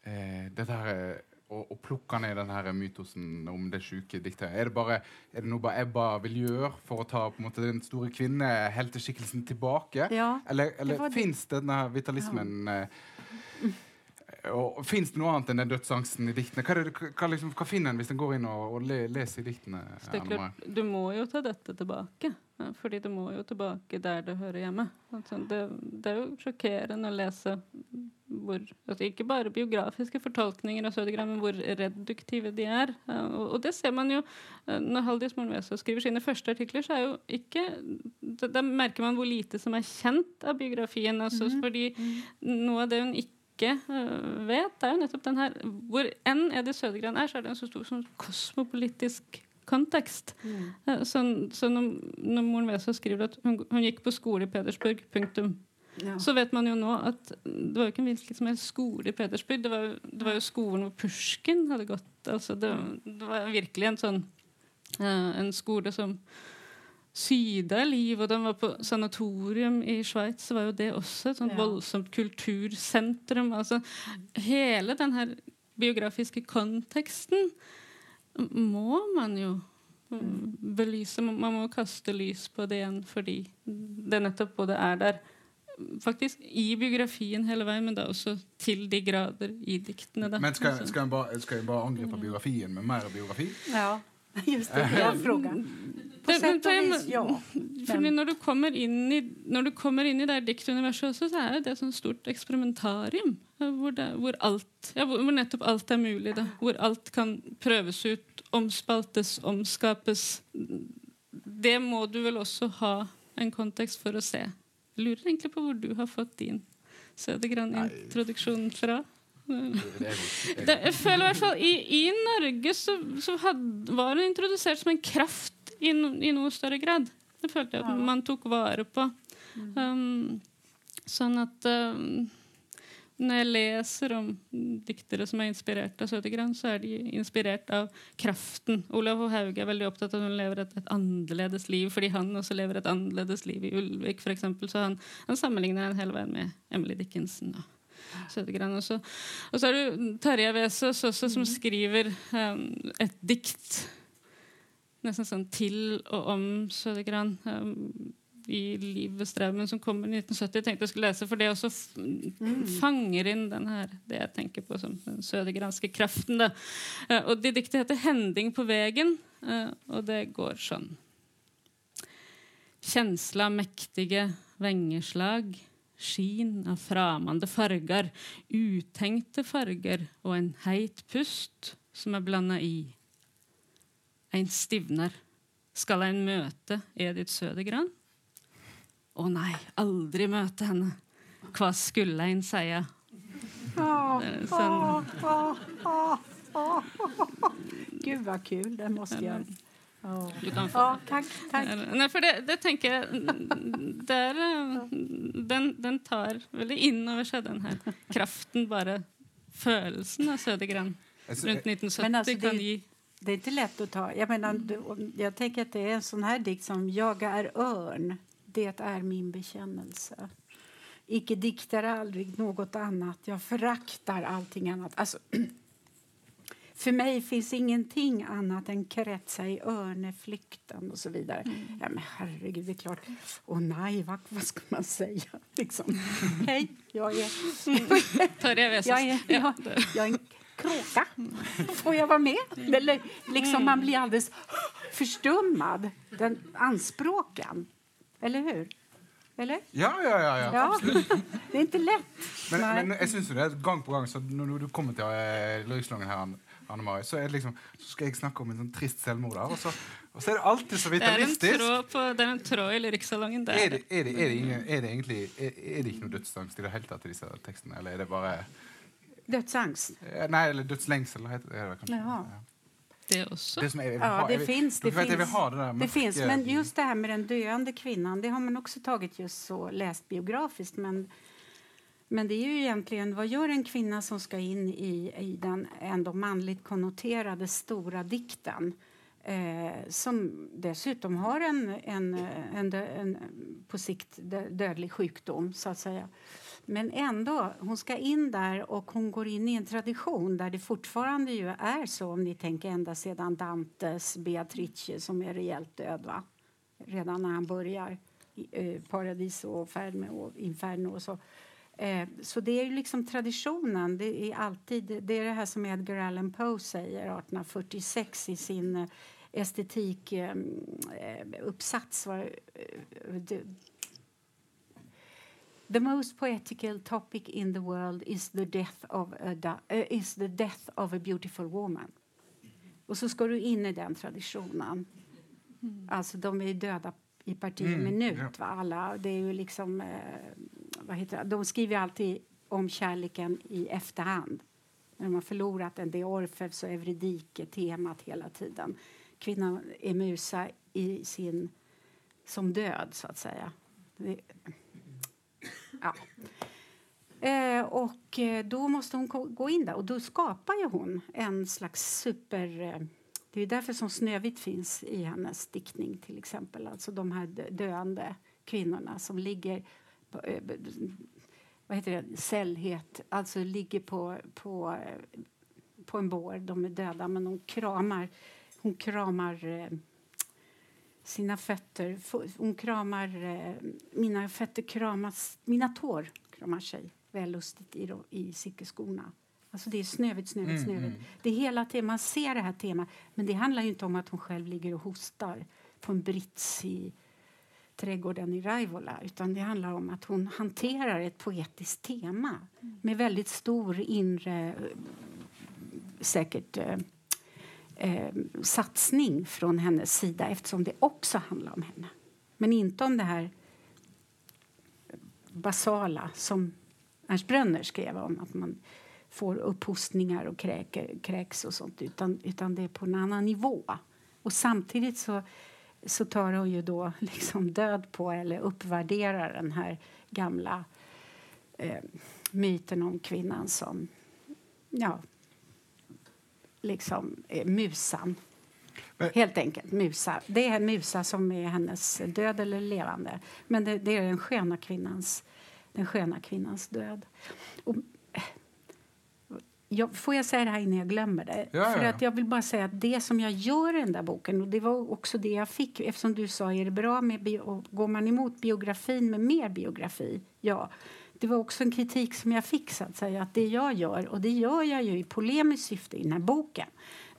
uh, Dette her å, plukke ned den her mytosen om det sjuke diktet? Er det, bare, er det noe bare Ebba vil gjøre for å ta på en måte, den store kvinnehelteskikkelsen tilbake? Ja, eller eller det fins denne vitalismen ja. Og Fins det noe annet enn den dødsangsten i diktene? Hva, det, hva, liksom, hva finner en hvis en går inn og, og le, leser i diktene? Klart, du må jo ta dette tilbake. Fordi det må jo tilbake der det hører hjemme. Altså, det, det, er jo sjokkerende å lese hvor altså Ikke bare biografiske fortolkninger av Sødergran, men hvor reduktive de er. Og, og, det ser man jo eh, når Haldis Mornveso skriver sine første artikler. så er jo ikke Da merker man hvor lite som er kjent av biografien. Altså, mm. Fordi noe av det hun ikke ikke uh, vet, er jo nettopp den her Hvor enn Edith Sødegren er, så er det en så stor sånn kosmopolitisk kontekst. Mm. Uh, så, så, når, når moren Vesa skriver at hun, hun, gikk på skole i Pedersburg, punktum. Ja. Så vet man jo nå at det var jo ikke en hvilken som helst skole i Pedersburg. Det var, det var jo skolen hvor Pushkin hadde gått. Altså det, det var virkelig en sånn uh, en skole som syda liv, og den var på sanatorium i så var jo det også et sånt ja. voldsomt kultursentrum. Altså, hele den her biografiske konteksten må man jo mm. belyse. Man må kaste lys på det igjen fordi det nettopp både er der faktisk i biografien hele veien, men da også til de grader i diktene. Da. Men skal, skal, jeg bare, skal jeg bare angripe biografien med mer biografi? Ja, just det. Det frågan. På sett og vis, ja. Fordi når du kommer inn i, når du kommer inn i det diktuniverset også, så er det et sånt stort det, hvor, alt, ja, hvor, er mulig. Da. Hvor alt kan prøves ut, omspaltes, omskapes. Det må du vel også ha en kontekst for å se. Jeg lurer egentlig på hvor du har fått din Sødegran-introduksjon fra. Det, føler i fall I, i Norge så, så had, var det introdusert som en kraft i, i noe større grad. Det følte jeg at man tok vare på. Mm. Um, sånn at um, når jeg leser om diktere som er inspirert av Sødegran, så er de inspirert av kraften. Olav H. Hauge er veldig opptatt av at hun lever et, et, annerledes liv, fordi han også lever et annerledes liv i Ulvik, f.eks. Så han, han sammenligner en hele veien med Emily Dickinson. Da. Sødegran også. Og så er det Terje Vesaas også, som mm. skriver um, et dikt nesten sånn til og om Sødegran um, i Liv ved straumen, som kommer i 1970. Jeg tenkte jeg skulle lese, for det også mm. fanger inn den her, det jeg tenker på som den sødegranske kraften. Da. Uh, og det diktet heter 'Hending på vegen', uh, og det går sånn. Kjensla mektige vengeslag, skin av framande farger, utenkte farger og en heit pust som er blanda i en stivner. Skal en møte Edith Sødegran? Å nei, aldri møte henne. Hva skulle en seie? Sånn. Gud, vad kul. Det måste jag... Oh. Du kan få. Ja, tack, tack. Nej, för det, det tänker jag, där, den, den tar veldig inn over seg, den her kraften, bare følelsen av Sødegran rundt 1970 altså, kan gi det är inte lätt att ta. Jag, menar, jag tänker att det är en sån här dikt som Jag är örn, det är min bekännelse. Icke diktar aldrig något annat, jag föraktar allting annat. Alltså, För mig finns ingenting annat än kretsa i örneflykten och så vidare. Mm. Ja, men herregud, det är klart. Åh nej, vad, vad ska man säga? Liksom. Hej, jag är... jag är, jag, jag är en kråka. Får jag vara med? Eller, liksom, man blir alldeles förstummad, den anspråken. Eller hur? Eller? Ja, ja, ja. ja. ja. Det är inte lätt. Men, men jeg syns det gang på gang så når du kommer til uh, Lyrikslangen her, Anne Marie, så, liksom, så, skal jeg snakke om en sånn trist selvmord der. Og så, og så er det alltid så vitalistisk. Det er en tråd, på, det er en tråd i Lyrikssalongen der. Er det, er det, er det, ingen, er det egentlig er, er, det ikke noe dødsangst i det hele tatt i disse tekstene? Eller er det bare Dødsangst? Nei, eller dødslengsel. Heter det, kanskje. Jaha. Ja. Det också? Det, som är, ja, det finns. Det, finns. Det, det finns. Men just det här med den döende kvinnan, det har man också tagit just så läst biografiskt. Men, men det är ju egentligen, vad gör en kvinna som ska in i, i den ändå manligt konnoterade stora dikten? Eh, som dessutom har en, en, en, en, på sikt dödlig sjukdom, så att säga. Men ändå, hon ska in där och hon går in i en tradition där det fortfarande ju är så om ni tänker ända sedan Dantes Beatrice som är rejält död va? Redan när han börjar eh, Paradiso och Ferme och Inferno och så. Eh, så det är ju liksom traditionen. Det är alltid det är det här som Edgar Allan Poe säger 1846 i sin eh, estetikuppsats. Eh, eh, The most poetical topic in the world is the death of a, uh, is the death of a beautiful woman. Och så ska du in i den traditionen. Mm. Alltså, de är döda i parti mm, minut, va? alla. Det är ju liksom... Eh, vad heter det? De skriver alltid om kärleken i efterhand. När de har förlorat den. Det är Orfeus och Eurydike, temat hela tiden. Kvinnan är musa i sin, som död, så att säga. Det, Ja. Eh, och eh, då måste hon gå in där och då skapar ju hon en slags super... Eh, det är därför som Snövit finns i hennes diktning till exempel. Alltså de här döende kvinnorna som ligger vad heter det, cellhet, alltså ligger på, på, eh, på en bår. De är döda men hon kramar, hon kramar eh, sina fötter. Hon kramar, eh, mina fötter kramas, mina tår kramar sig väl lustigt i, i silkesskorna. Alltså det är snövigt, snövigt, mm, snövigt. Mm. Det är hela temat, man ser det här temat. Men det handlar inte om att hon själv ligger och hostar på en brits i trädgården i Raivola. Utan det handlar om att hon hanterar ett poetiskt tema med väldigt stor inre, säkert eh, eh, satsning från hennes sida eftersom det också handlar om henne. Men inte om det här basala som Ernst Brönner skrev om att man får upphostningar och kräker, kräks och sånt utan, utan det är på en annan nivå. Och samtidigt så, så tar hon ju då liksom död på eller uppvärderar den här gamla eh, myten om kvinnan som ja, liksom eh, musan. Men, Helt enkelt, musa. Det är en musa som är hennes död eller levande. Men det, det är den sköna kvinnans, den sköna kvinnans död. Och, jag, får jag säga det här innan jag glömmer det? Ja, För att jag vill bara säga att det som jag gör i den där boken, och det var också det jag fick, eftersom du sa, är det bra med bio, går man emot biografin med mer biografi? Ja det var också en kritik som jag fick, så att säga, att det jag gör, och det gör jag ju i polemiskt syfte i den här boken,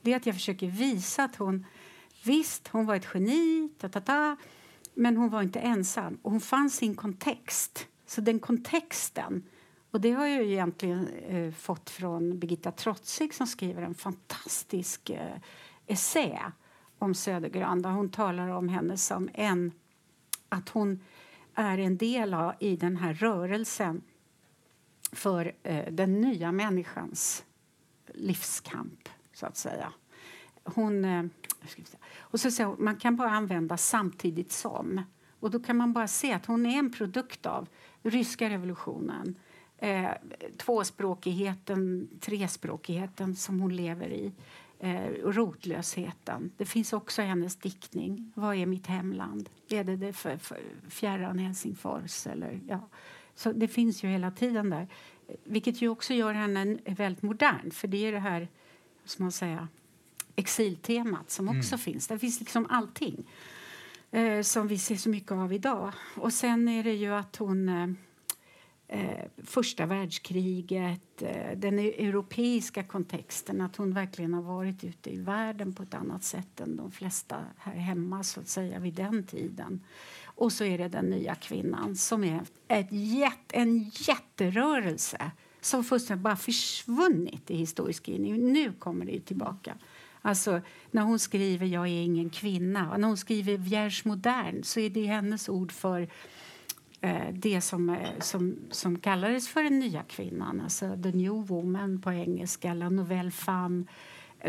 det är att jag försöker visa att hon, visst, hon var ett geni, ta, ta, ta, men hon var inte ensam. Och hon fanns i en kontext. Så den kontexten, och det har jag egentligen eh, fått från Birgitta Trotzig som skriver en fantastisk eh, essä om Södergran där hon talar om henne som en, att hon är en del av i den här rörelsen för eh, den nya människans livskamp, så att säga. Hon, eh, och så säger man kan bara använda samtidigt som. Och då kan man bara se att hon är en produkt av ryska revolutionen, eh, tvåspråkigheten, trespråkigheten som hon lever i eh, rotlösheten. Det finns också hennes diktning. Vad är mitt hemland? Är det, det för, för fjärran Helsingfors? Eller, ja. Så det finns ju hela tiden där. Vilket ju också gör henne väldigt modern. För det är det här som man säger, exiltemat som också finns. Det finns liksom allting eh, som vi ser så mycket av idag. Och sen är det ju att hon... Eh, första världskriget, eh, den e- europeiska kontexten att hon verkligen har varit ute i världen på ett annat sätt än de flesta här hemma så att säga vid den tiden. Och så är det den nya kvinnan som är ett jätt, en jätterörelse som fullständigt bara försvunnit i historieskrivningen. Nu kommer det tillbaka. Alltså, när hon skriver Jag är ingen kvinna, när hon skriver Vierge modern så är det hennes ord för Eh, det som, eh, som, som kallades för den nya kvinnan, alltså the new woman på engelska, la nouvelle femme,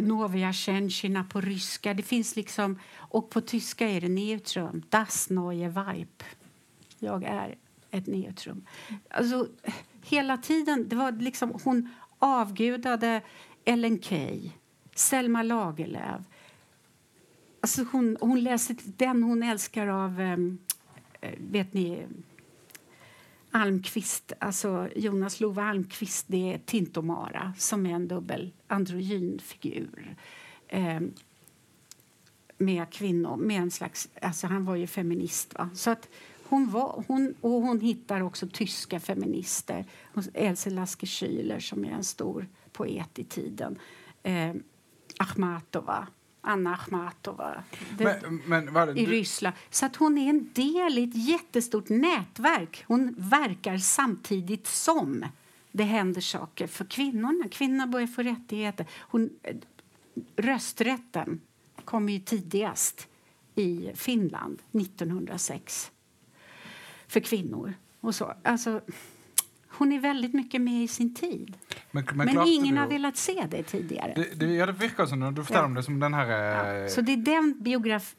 novia Tjentjina på ryska. Det finns liksom, och på tyska är det neutrum, das neue Weib. Jag är ett neutrum. Alltså, hela tiden, det var liksom, hon avgudade Ellen Key, Selma Lagerlöf. Alltså hon, hon läser den hon älskar av, eh, vet ni, Almqvist, alltså Jonas Love Almqvist, det är Tintomara som är en dubbel androgyn figur. Eh, med kvinnor, med en slags, alltså han var ju feminist va. Så att hon var, hon, och hon hittar också tyska feminister. Else Lasker Schüler som är en stor poet i tiden. Eh, Akhmatova Anna Akhmatova men, men, var, i Ryssland. Så att hon är en del i ett jättestort nätverk. Hon verkar samtidigt som det händer saker för kvinnorna. Kvinnorna börjar få rättigheter. Hon, rösträtten kom ju tidigast i Finland 1906 för kvinnor. Och så. Alltså, hon är väldigt mycket med i sin tid. Men, men, men ingen du... har velat se det tidigare. Det, det, ja, det verkar som, du ja. om det som den här... Ja. Eh, så det är den biograf...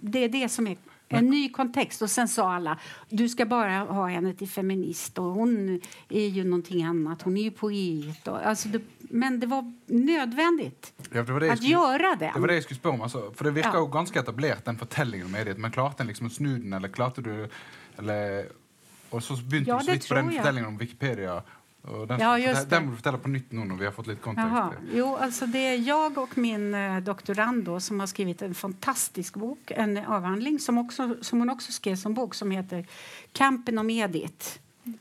Det är det som är en men... ny kontext. Och sen sa alla du ska bara ha henne till feminist och hon är ju någonting annat. Hon är ju poet. Och, alltså det, men det var nödvändigt ja, det var det att skulle, göra det. Det var det jag skulle spå om. Alltså, för det verkar ja. ganska etablerat, den fortellingen med det. Men klarte den liksom snuden, eller klarte du... Eller, och så begynte ja, du så på den förtällningen om Wikipedia. Och den, ja, just den, den förtälla på nytt nu när vi har fått lite kontext. Jaha. Jo, alltså det är jag och min eh, doktorand då, som har skrivit en fantastisk bok, en avhandling som, också, som hon också skrev som bok som heter Kampen om Edith.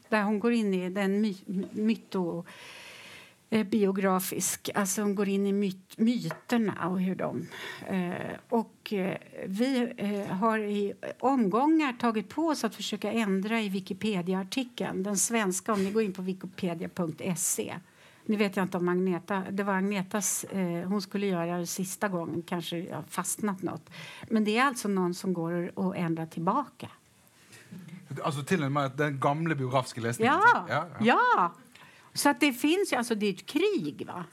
Där hon går in i den my, myto Eh, biografisk. Alltså hon går in i myt, myterna och hur de... Eh, och eh, vi eh, har i omgångar tagit på oss att försöka ändra i Wikipedia-artikeln. Den svenska, om ni går in på wikipedia.se. Nu vet jag inte om Agneta, det var Agnetas, eh, hon skulle göra det sista gången, kanske jag fastnat något. Men det är alltså någon som går och ändrar tillbaka. Alltså till och med den gamla biografiska läsningen? Ja, ja, ja. ja. Så att det finns alltså det är ett krig. va?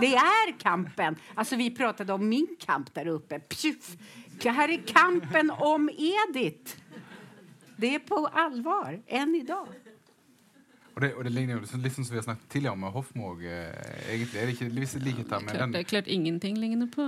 Det är kampen. Alltså vi pratade om min kamp där uppe. Pjuff. Det här är kampen om Edith. Det är på allvar, än idag. Og det, og det ligner jo litt som vi har snakket tidligere om med Hofmorg. Eh, egentlig er det ikke visse likheter med den? Det er klart ingenting ligner på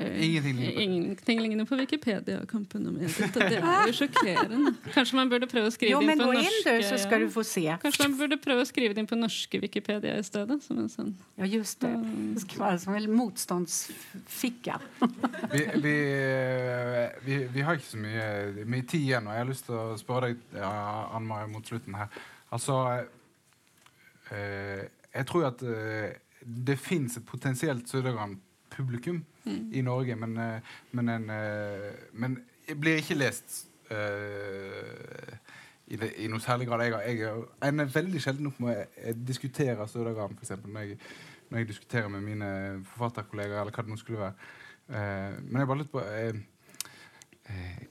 eh, Ingenting ligner på, ingenting ligner på Wikipedia. Kampen om Edith. Det er jo sjokkerende. Kanskje man burde prøve å skrive jo, inn på norske in så skal du få se. Kanskje man burde prøve å skrive det inn på norske Wikipedia i stedet? Som en sånn. Ja, just det. Det skal være som en motståndsficka. vi, vi, vi, vi, har ikke så mye, mye tid igjen, og jeg har lyst til å spørre deg, ja, Ann Marie, mot slutten her. Altså, Eh, jeg tror at eh, det fins et potensielt Sødergran-publikum mm. i Norge, men, eh, men, en, men blir ikke lest i, det, i, noe særlig grad. Jeg, jeg, jeg er veldig sjelden opp med å diskutere Sødergran, f.eks. Når, når jeg diskuterer med mine forfatterkollegaer, eller hva det nå skulle være. men jeg bare litt på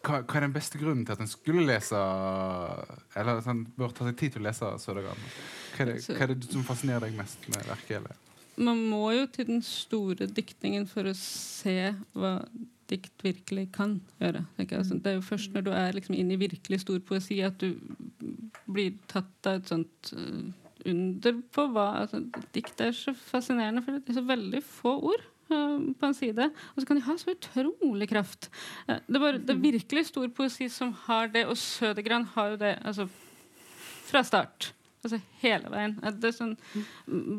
hva, hva, er den beste grunnen til at en skulle lese Eller at en bør ta seg tid til å lese Sødergran? Hva er, det, hva er det som fascinerer deg mest med verket? Man må jo til den store diktningen for å se hva dikt virkelig kan gjøre. Altså, det er jo først når du er liksom inne i virkelig stor poesi, at du blir tatt av et sånt uh, under på hva altså, Dikt er så fascinerende, for det er så veldig få ord. Eh, på en side. Og så kan de ha så utrolig kraft. Eh, det, var, det er virkelig stor poesi som har det, og Sødegran har jo det altså, fra start. Alltså hela vägen. Att det är sån,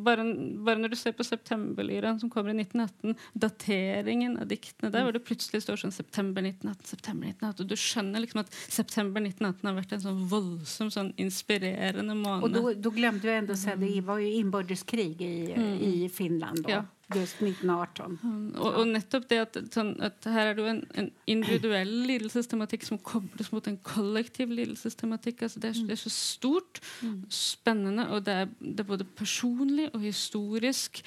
bara, bara när du ser på Septemberlyran som kommer i 1918, dateringen av diktene där, och det plötsligt står sånn september 1918, september 1918, och du skjønner liksom att september 1918 har varit en sån våldsam, sån inspirerande månad. Och då, då glömde jag ändå säga det var ju inbördeskrig i, i Finland då. Ja. Just 1918. Mm, Og, og nettopp det at, sånn, at her er det en, en individuell lidelsestematikk som kobles mot en kollektiv lidelsestematikk. Altså det, er, det er så stort, spennende, og det er, det er både personlig og historisk.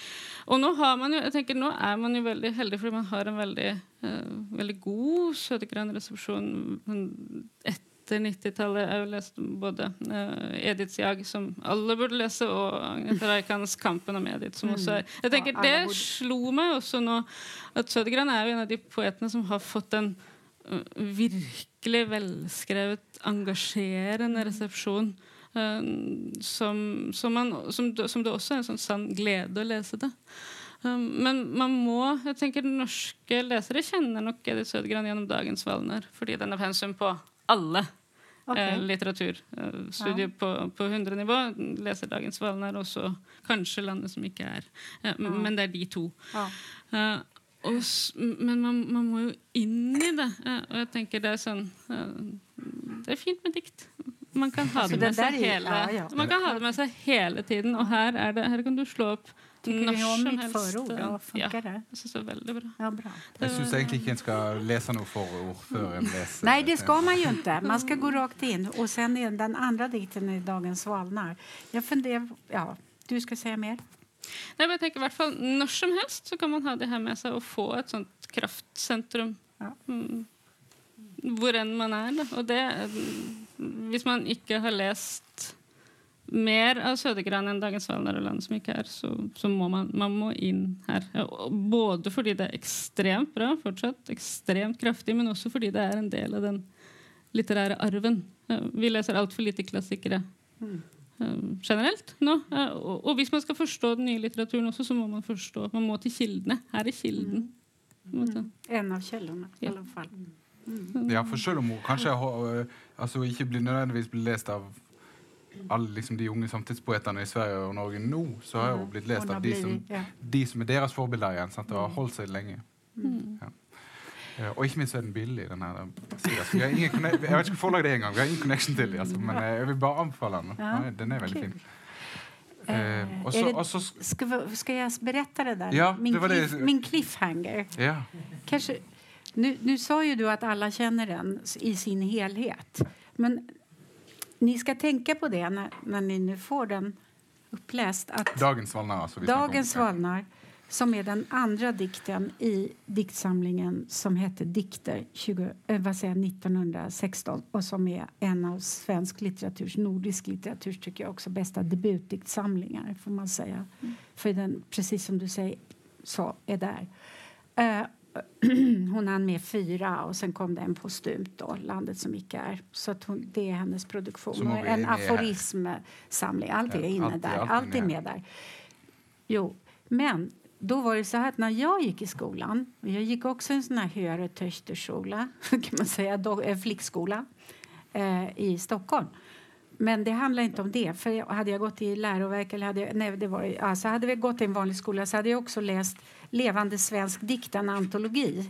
Og nå har man jo, jeg tenker, nå er man jo veldig heldig, fordi man har en veldig, eh, veldig god Södergran-resepsjon etter 90-tallet. Jeg har jo lest både uh, Ediths jag, som alle burde lese, og Agnete Reikans 'Kampen om Edith'. som også er, jeg tenker, Ja, alle Det burde. slo meg også nå at Södergran er jo en av de poetene som har fått en uh, virkelig velskrevet, engasjerende resepsjon. uh, som, som, man, som, som det også er en sånn sann glede å lese det. Um, men man må, jeg tenker norske lesere kjenner nok Edith Sødgran gjennom dagens Valner, fordi den er pensum på alle eh, litteraturstudier på, på 100-nivå. Leser dagens Valner, og så kanskje landet som ikke er. Eh, m- Men det er de to. Ja. Eh, men man, man må jo inn i det. eh, og jeg tenker det er sånn eh, Det er fint med dikt. Man kan ha det med seg der hele, ja, ja. Man kan ha det med seg hele tiden. Og her, er det, her kan du slå opp Tycker ni om mitt förord? Ja, Ja, funkar det? jeg syns det er veldig bra. Ja, bra. Jeg syns egentlig ikke en skal lese noe forord før en leser. Nej, det ska man ju inte. Man ska gå rakt in. Och sen är den andra dikten i Dagens Svalnar. Jag funderar... Ja, du ska säga mer? Nei, men jeg tenker i hvert fall Når som helst så kan man ha det her med seg og få et sånt kraftsentrum Ja. mm, hvor enn man. Da. Og det mm, Hvis man ikke har lest mer av Sødegran enn Dagens Valner og Land som ikke er, så, så må man, man må. Ja, og Både fordi det er ekstremt bra, fortsatt ekstremt kraftig, men også fordi det er en del av den litterære arven. Vi leser altfor lite klassikere eh, generelt nå. Eh, og, og hvis man skal forstå den nye litteraturen også, så må man forstå Man må til kildene. Her er kilden. en måte. En av källorna i alla fall. Ja, for selv om hun kanskje har, altså, ikke blir nødvendigvis blir lest av alle liksom, de unge samtidspoetene i Sverige og Norge nå, så har lest Hon har av de som, blivit- ja. de som er deres forbilder igjen. Sant? Har holdt seg lenge. Mm. Ja. Eh, Og ikke minst så er den billig. Den her, Sidas. Vi har ingen, jeg vet ikke forlaget det er engang. Vi har ingen connection til dem. Altså, men eh, jeg vil bare anbefale den. Ja, Den er veldig kul. fin. Eh, Eh, og är så, det- og så Ska, vi, ska jag berätta det där? Ja, min, det var det- cliff, min cliffhanger. Ja. Kanske, nu, nu sa ju du att alla känner den i sin helhet. Men ni ska tänka på det när, när ni nu får den uppläst. Att Dagens Svalnar. Om. Dagens Svalnar, som är den andra dikten i diktsamlingen som hette Dikter 20, eh, vad säger, jag, 1916 och som är en av svensk litteraturs, nordisk litteraturs tycker jag också bästa debutdiktsamlingar får man säga. För den, precis som du säger, så är där. Eh, hon hann med fyra och sen kom det en postumt då, Landet som icke är. Så att hon, det är hennes produktion. Är en aforismsamling. Allt är inne där. allt är Allt är med där. Jo, men då var det så här att när jag gick i skolan, och jag gick också en sån här högre töchterskola, kan man säga, då, eh, flickskola eh, i Stockholm. Men det handlar inte om det. För hade jag gått i läroverk eller hade jag, nej, det var, alltså hade vi gått i en vanlig skola så hade jag också läst Levande svensk dikt, en antologi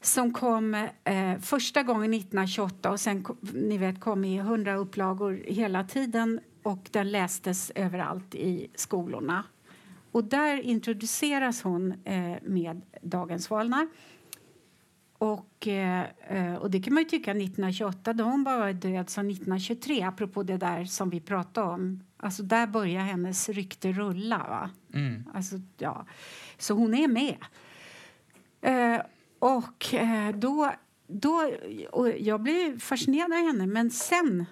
som kom eh, första gången 1928 och sen ni vet, kom i hundra upplagor hela tiden och den lästes överallt i skolorna. Och där introduceras hon eh, med Dagens Valnar. Och, eh, eh, och det kan man ju tycka 1928, då hon bara var död som 1923, apropå det där som vi pratade om. Alltså där börjar hennes rykte rulla. Va? Mm. Alltså, ja. Så hon är med. Eh, och då, då... Och jag blev fascinerad av henne, men sen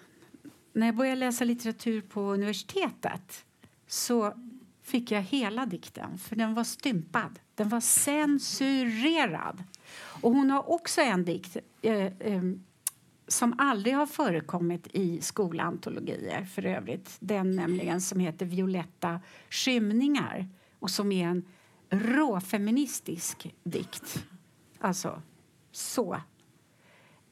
när jag började läsa litteratur på universitetet så fick jag hela dikten, för den var stympad. Den var censurerad. Och hon har också en dikt eh, eh, som aldrig har förekommit i skolantologier för övrigt. Den nämligen som heter Violetta skymningar och som är en råfeministisk dikt. Alltså, så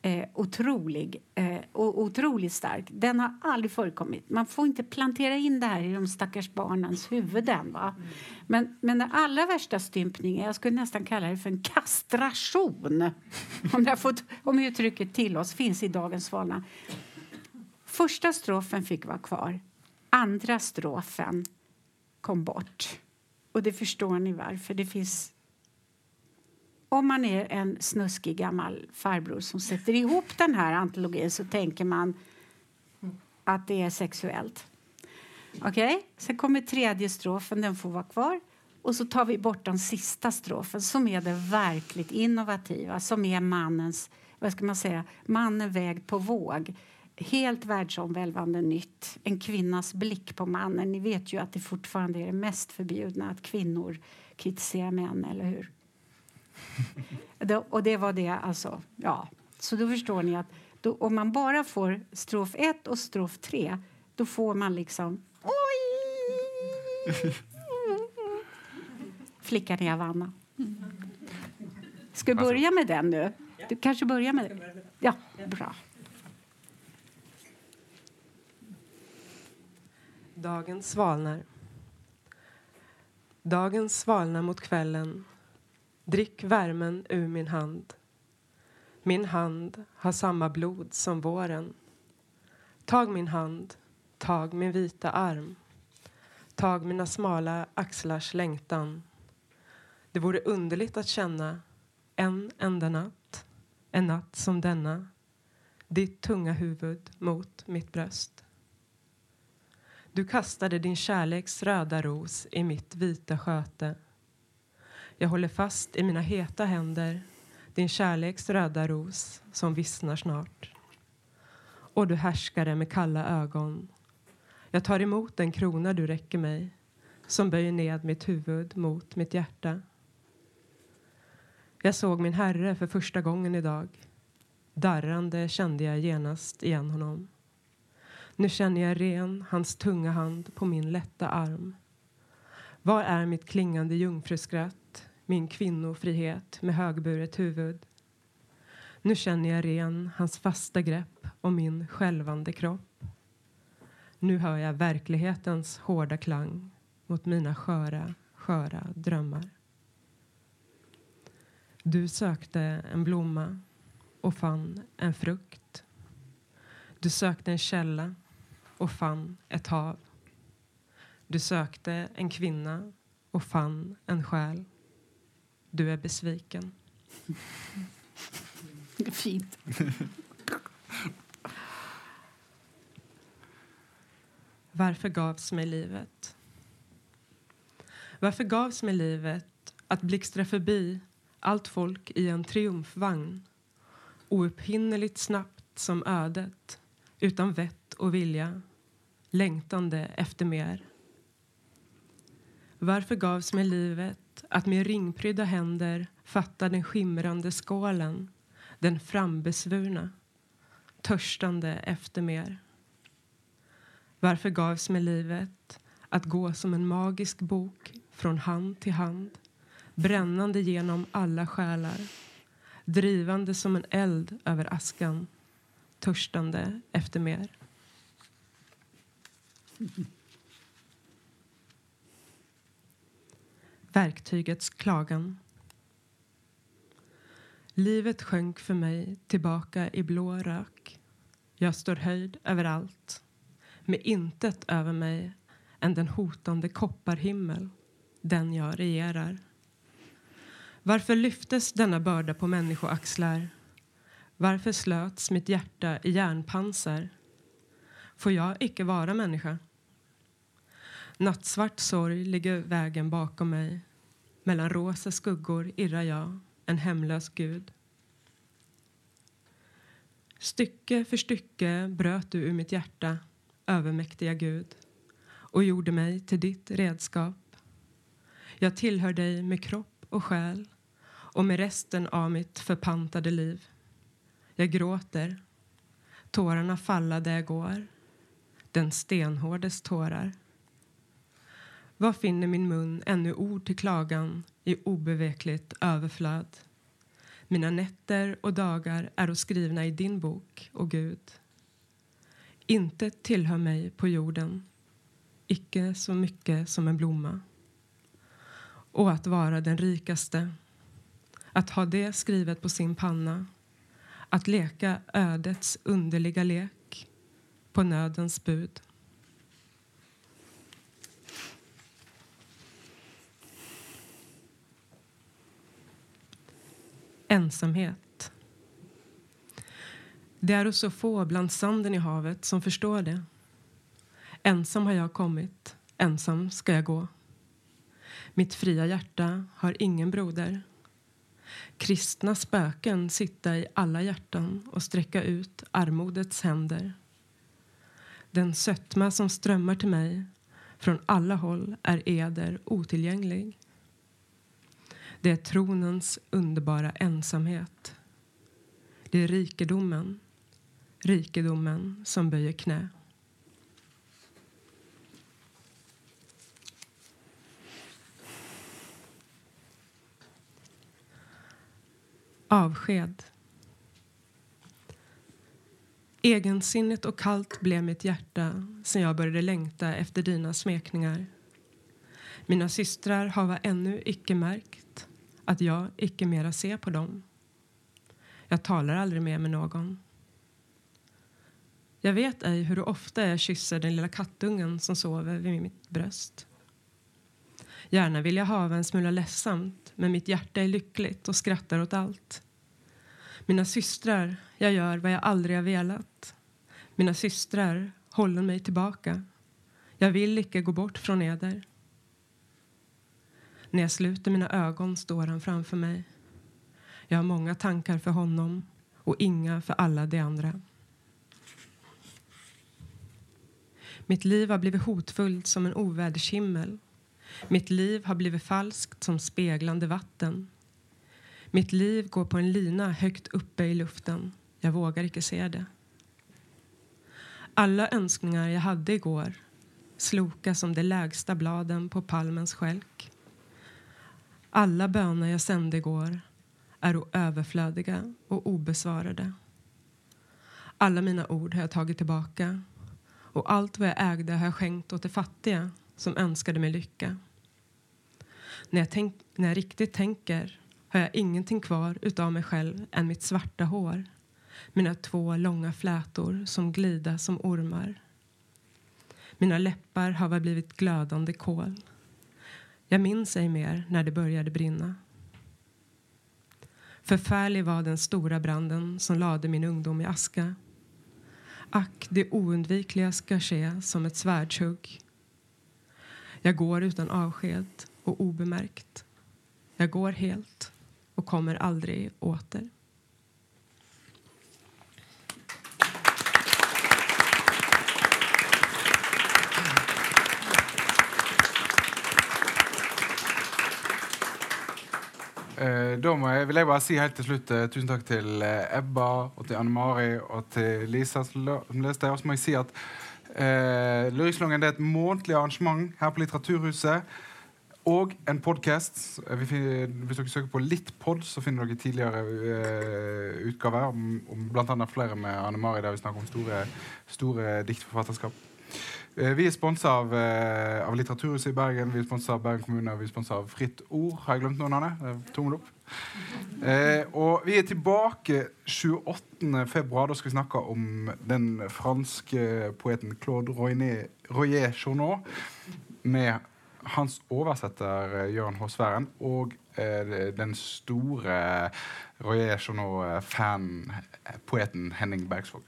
eh, otrolig eh, och otroligt stark. Den har aldrig förekommit. Man får inte plantera in det här i de stackars barnens huvuden. Va? Men, men den allra värsta stympningen, jag skulle nästan kalla det för en kastration om, jag fått, om uttrycket tillåts, finns i dagens Svalna. Första strofen fick vara kvar. Andra strofen kom bort. Och det förstår ni varför. Det finns om man är en snuskig gammal farbror som sätter ihop den här antologin så tänker man att det är sexuellt. Okej, okay? Sen kommer tredje strofen, den får vara kvar. Och så tar vi bort den sista strofen som är det verkligt innovativa, som är mannens, vad ska man säga, mannen vägd på våg. Helt världsomvälvande nytt. En kvinnas blick på mannen. Ni vet ju att det fortfarande är det mest förbjudna att kvinnor kritiserar män, eller hur? Och det var det alltså, ja. Så då förstår ni att då, om man bara får strof 1 och strof 3 då får man liksom... Oj! Flickan i Havanna. Ska vi börja med den nu? Du kanske börjar med den? Ja, bra. Dagen svalnar. Dagen svalnar mot kvällen Drick värmen ur min hand. Min hand har samma blod som våren. Tag min hand, tag min vita arm. Tag mina smala axlars längtan. Det vore underligt att känna en enda natt, en natt som denna ditt tunga huvud mot mitt bröst. Du kastade din kärleks röda ros i mitt vita sköte jag håller fast i mina heta händer din kärleks röda ros som vissnar snart. Och du härskare med kalla ögon. Jag tar emot den krona du räcker mig som böjer ned mitt huvud mot mitt hjärta. Jag såg min herre för första gången idag. Darrande kände jag genast igen honom. Nu känner jag ren hans tunga hand på min lätta arm. Var är mitt klingande jungfruskratt min kvinnofrihet med högburet huvud. Nu känner jag ren hans fasta grepp om min skälvande kropp. Nu hör jag verklighetens hårda klang mot mina sköra, sköra drömmar. Du sökte en blomma och fann en frukt. Du sökte en källa och fann ett hav. Du sökte en kvinna och fann en själ. Du är besviken. Fint. Varför gavs mig livet? Varför gavs mig livet att blixtra förbi allt folk i en triumfvagn oupphinnerligt snabbt som ödet utan vett och vilja längtande efter mer? Varför gavs mig livet att med ringprydda händer fatta den skimrande skålen den frambesvurna, törstande efter mer. Varför gavs mig livet att gå som en magisk bok från hand till hand brännande genom alla själar drivande som en eld över askan törstande efter mer. Verktygets klagan. Livet sjönk för mig tillbaka i blå rök. Jag står höjd över allt, med intet över mig än den hotande kopparhimmel, den jag regerar. Varför lyftes denna börda på människoaxlar? Varför slöts mitt hjärta i järnpansar? Får jag icke vara människa? Nattsvart sorg ligger vägen bakom mig. Mellan rosa skuggor irrar jag, en hemlös gud. Stycke för stycke bröt du ur mitt hjärta, övermäktiga Gud och gjorde mig till ditt redskap. Jag tillhör dig med kropp och själ och med resten av mitt förpantade liv. Jag gråter, tårarna falla där jag går, den stenhårdes tårar. Vad finner min mun ännu ord till klagan i obevekligt överflöd? Mina nätter och dagar är skrivna i din bok, o Gud. Inte tillhör mig på jorden, icke så mycket som en blomma. Och att vara den rikaste, att ha det skrivet på sin panna att leka ödets underliga lek på nödens bud. Ensamhet. Det är så få bland sanden i havet som förstår det. Ensam har jag kommit, ensam ska jag gå. Mitt fria hjärta har ingen broder. Kristna spöken sitta i alla hjärtan och sträcka ut armodets händer. Den sötma som strömmar till mig från alla håll är eder otillgänglig. Det är tronens underbara ensamhet. Det är rikedomen, rikedomen som böjer knä. Avsked. Egensinnigt och kallt blev mitt hjärta sen jag började längta efter dina smekningar. Mina systrar hava ännu icke märkt att jag icke mera ser på dem. Jag talar aldrig mer med någon. Jag vet ej hur ofta jag kysser den lilla kattungen som sover vid mitt bröst. Gärna vill jag hava en smula ledsamt men mitt hjärta är lyckligt och skrattar åt allt. Mina systrar, jag gör vad jag aldrig har velat. Mina systrar håller mig tillbaka. Jag vill icke gå bort från eder. När jag sluter mina ögon står han framför mig. Jag har många tankar för honom och inga för alla de andra. Mitt liv har blivit hotfullt som en ovädershimmel. Mitt liv har blivit falskt som speglande vatten. Mitt liv går på en lina högt uppe i luften. Jag vågar inte se det. Alla önskningar jag hade igår sloka som de lägsta bladen på palmens skälk. Alla böner jag sände igår är överflödiga och obesvarade. Alla mina ord har jag tagit tillbaka och allt vad jag ägde har jag skänkt åt de fattiga som önskade mig lycka. När jag, tänk, när jag riktigt tänker har jag ingenting kvar utav mig själv än mitt svarta hår mina två långa flätor som glida som ormar. Mina läppar har blivit glödande kol. Jag minns ej mer när det började brinna. Förfärlig var den stora branden som lade min ungdom i aska. Ack, det oundvikliga ska ske som ett svärdshugg. Jag går utan avsked och obemärkt. Jag går helt och kommer aldrig åter. Eh, da må jeg, vil jeg bare si helt til slutt eh, tusen takk til eh, Ebba og til Anne Mari og til Lisa som leste. Og så må jeg si at eh, Lyrikksalongen er et månedlig arrangement her på Litteraturhuset. Og en podkast. Hvis dere søker på Littpod, så finner dere tidligere uh, eh, utgaver om, om bl.a. flere med Anne Mari, der vi snakker om store, store diktforfatterskap. Eh, vi är sponsrade av, eh, av, Litteraturhuset i Bergen, vi är av Bergen kommun och vi är av Fritt Ord. Har jag glömt någon av det? upp. Eh, og eh, vi är tillbaka 28. februar. Da skal vi snakke om den franske poeten Claude Royer Journaux med hans oversetter eh, Jørn H. Sværen og eh, den store Royer Journaux-fan, poeten Henning Bergsvåg.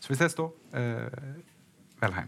Så vi ses da. Eh, vel.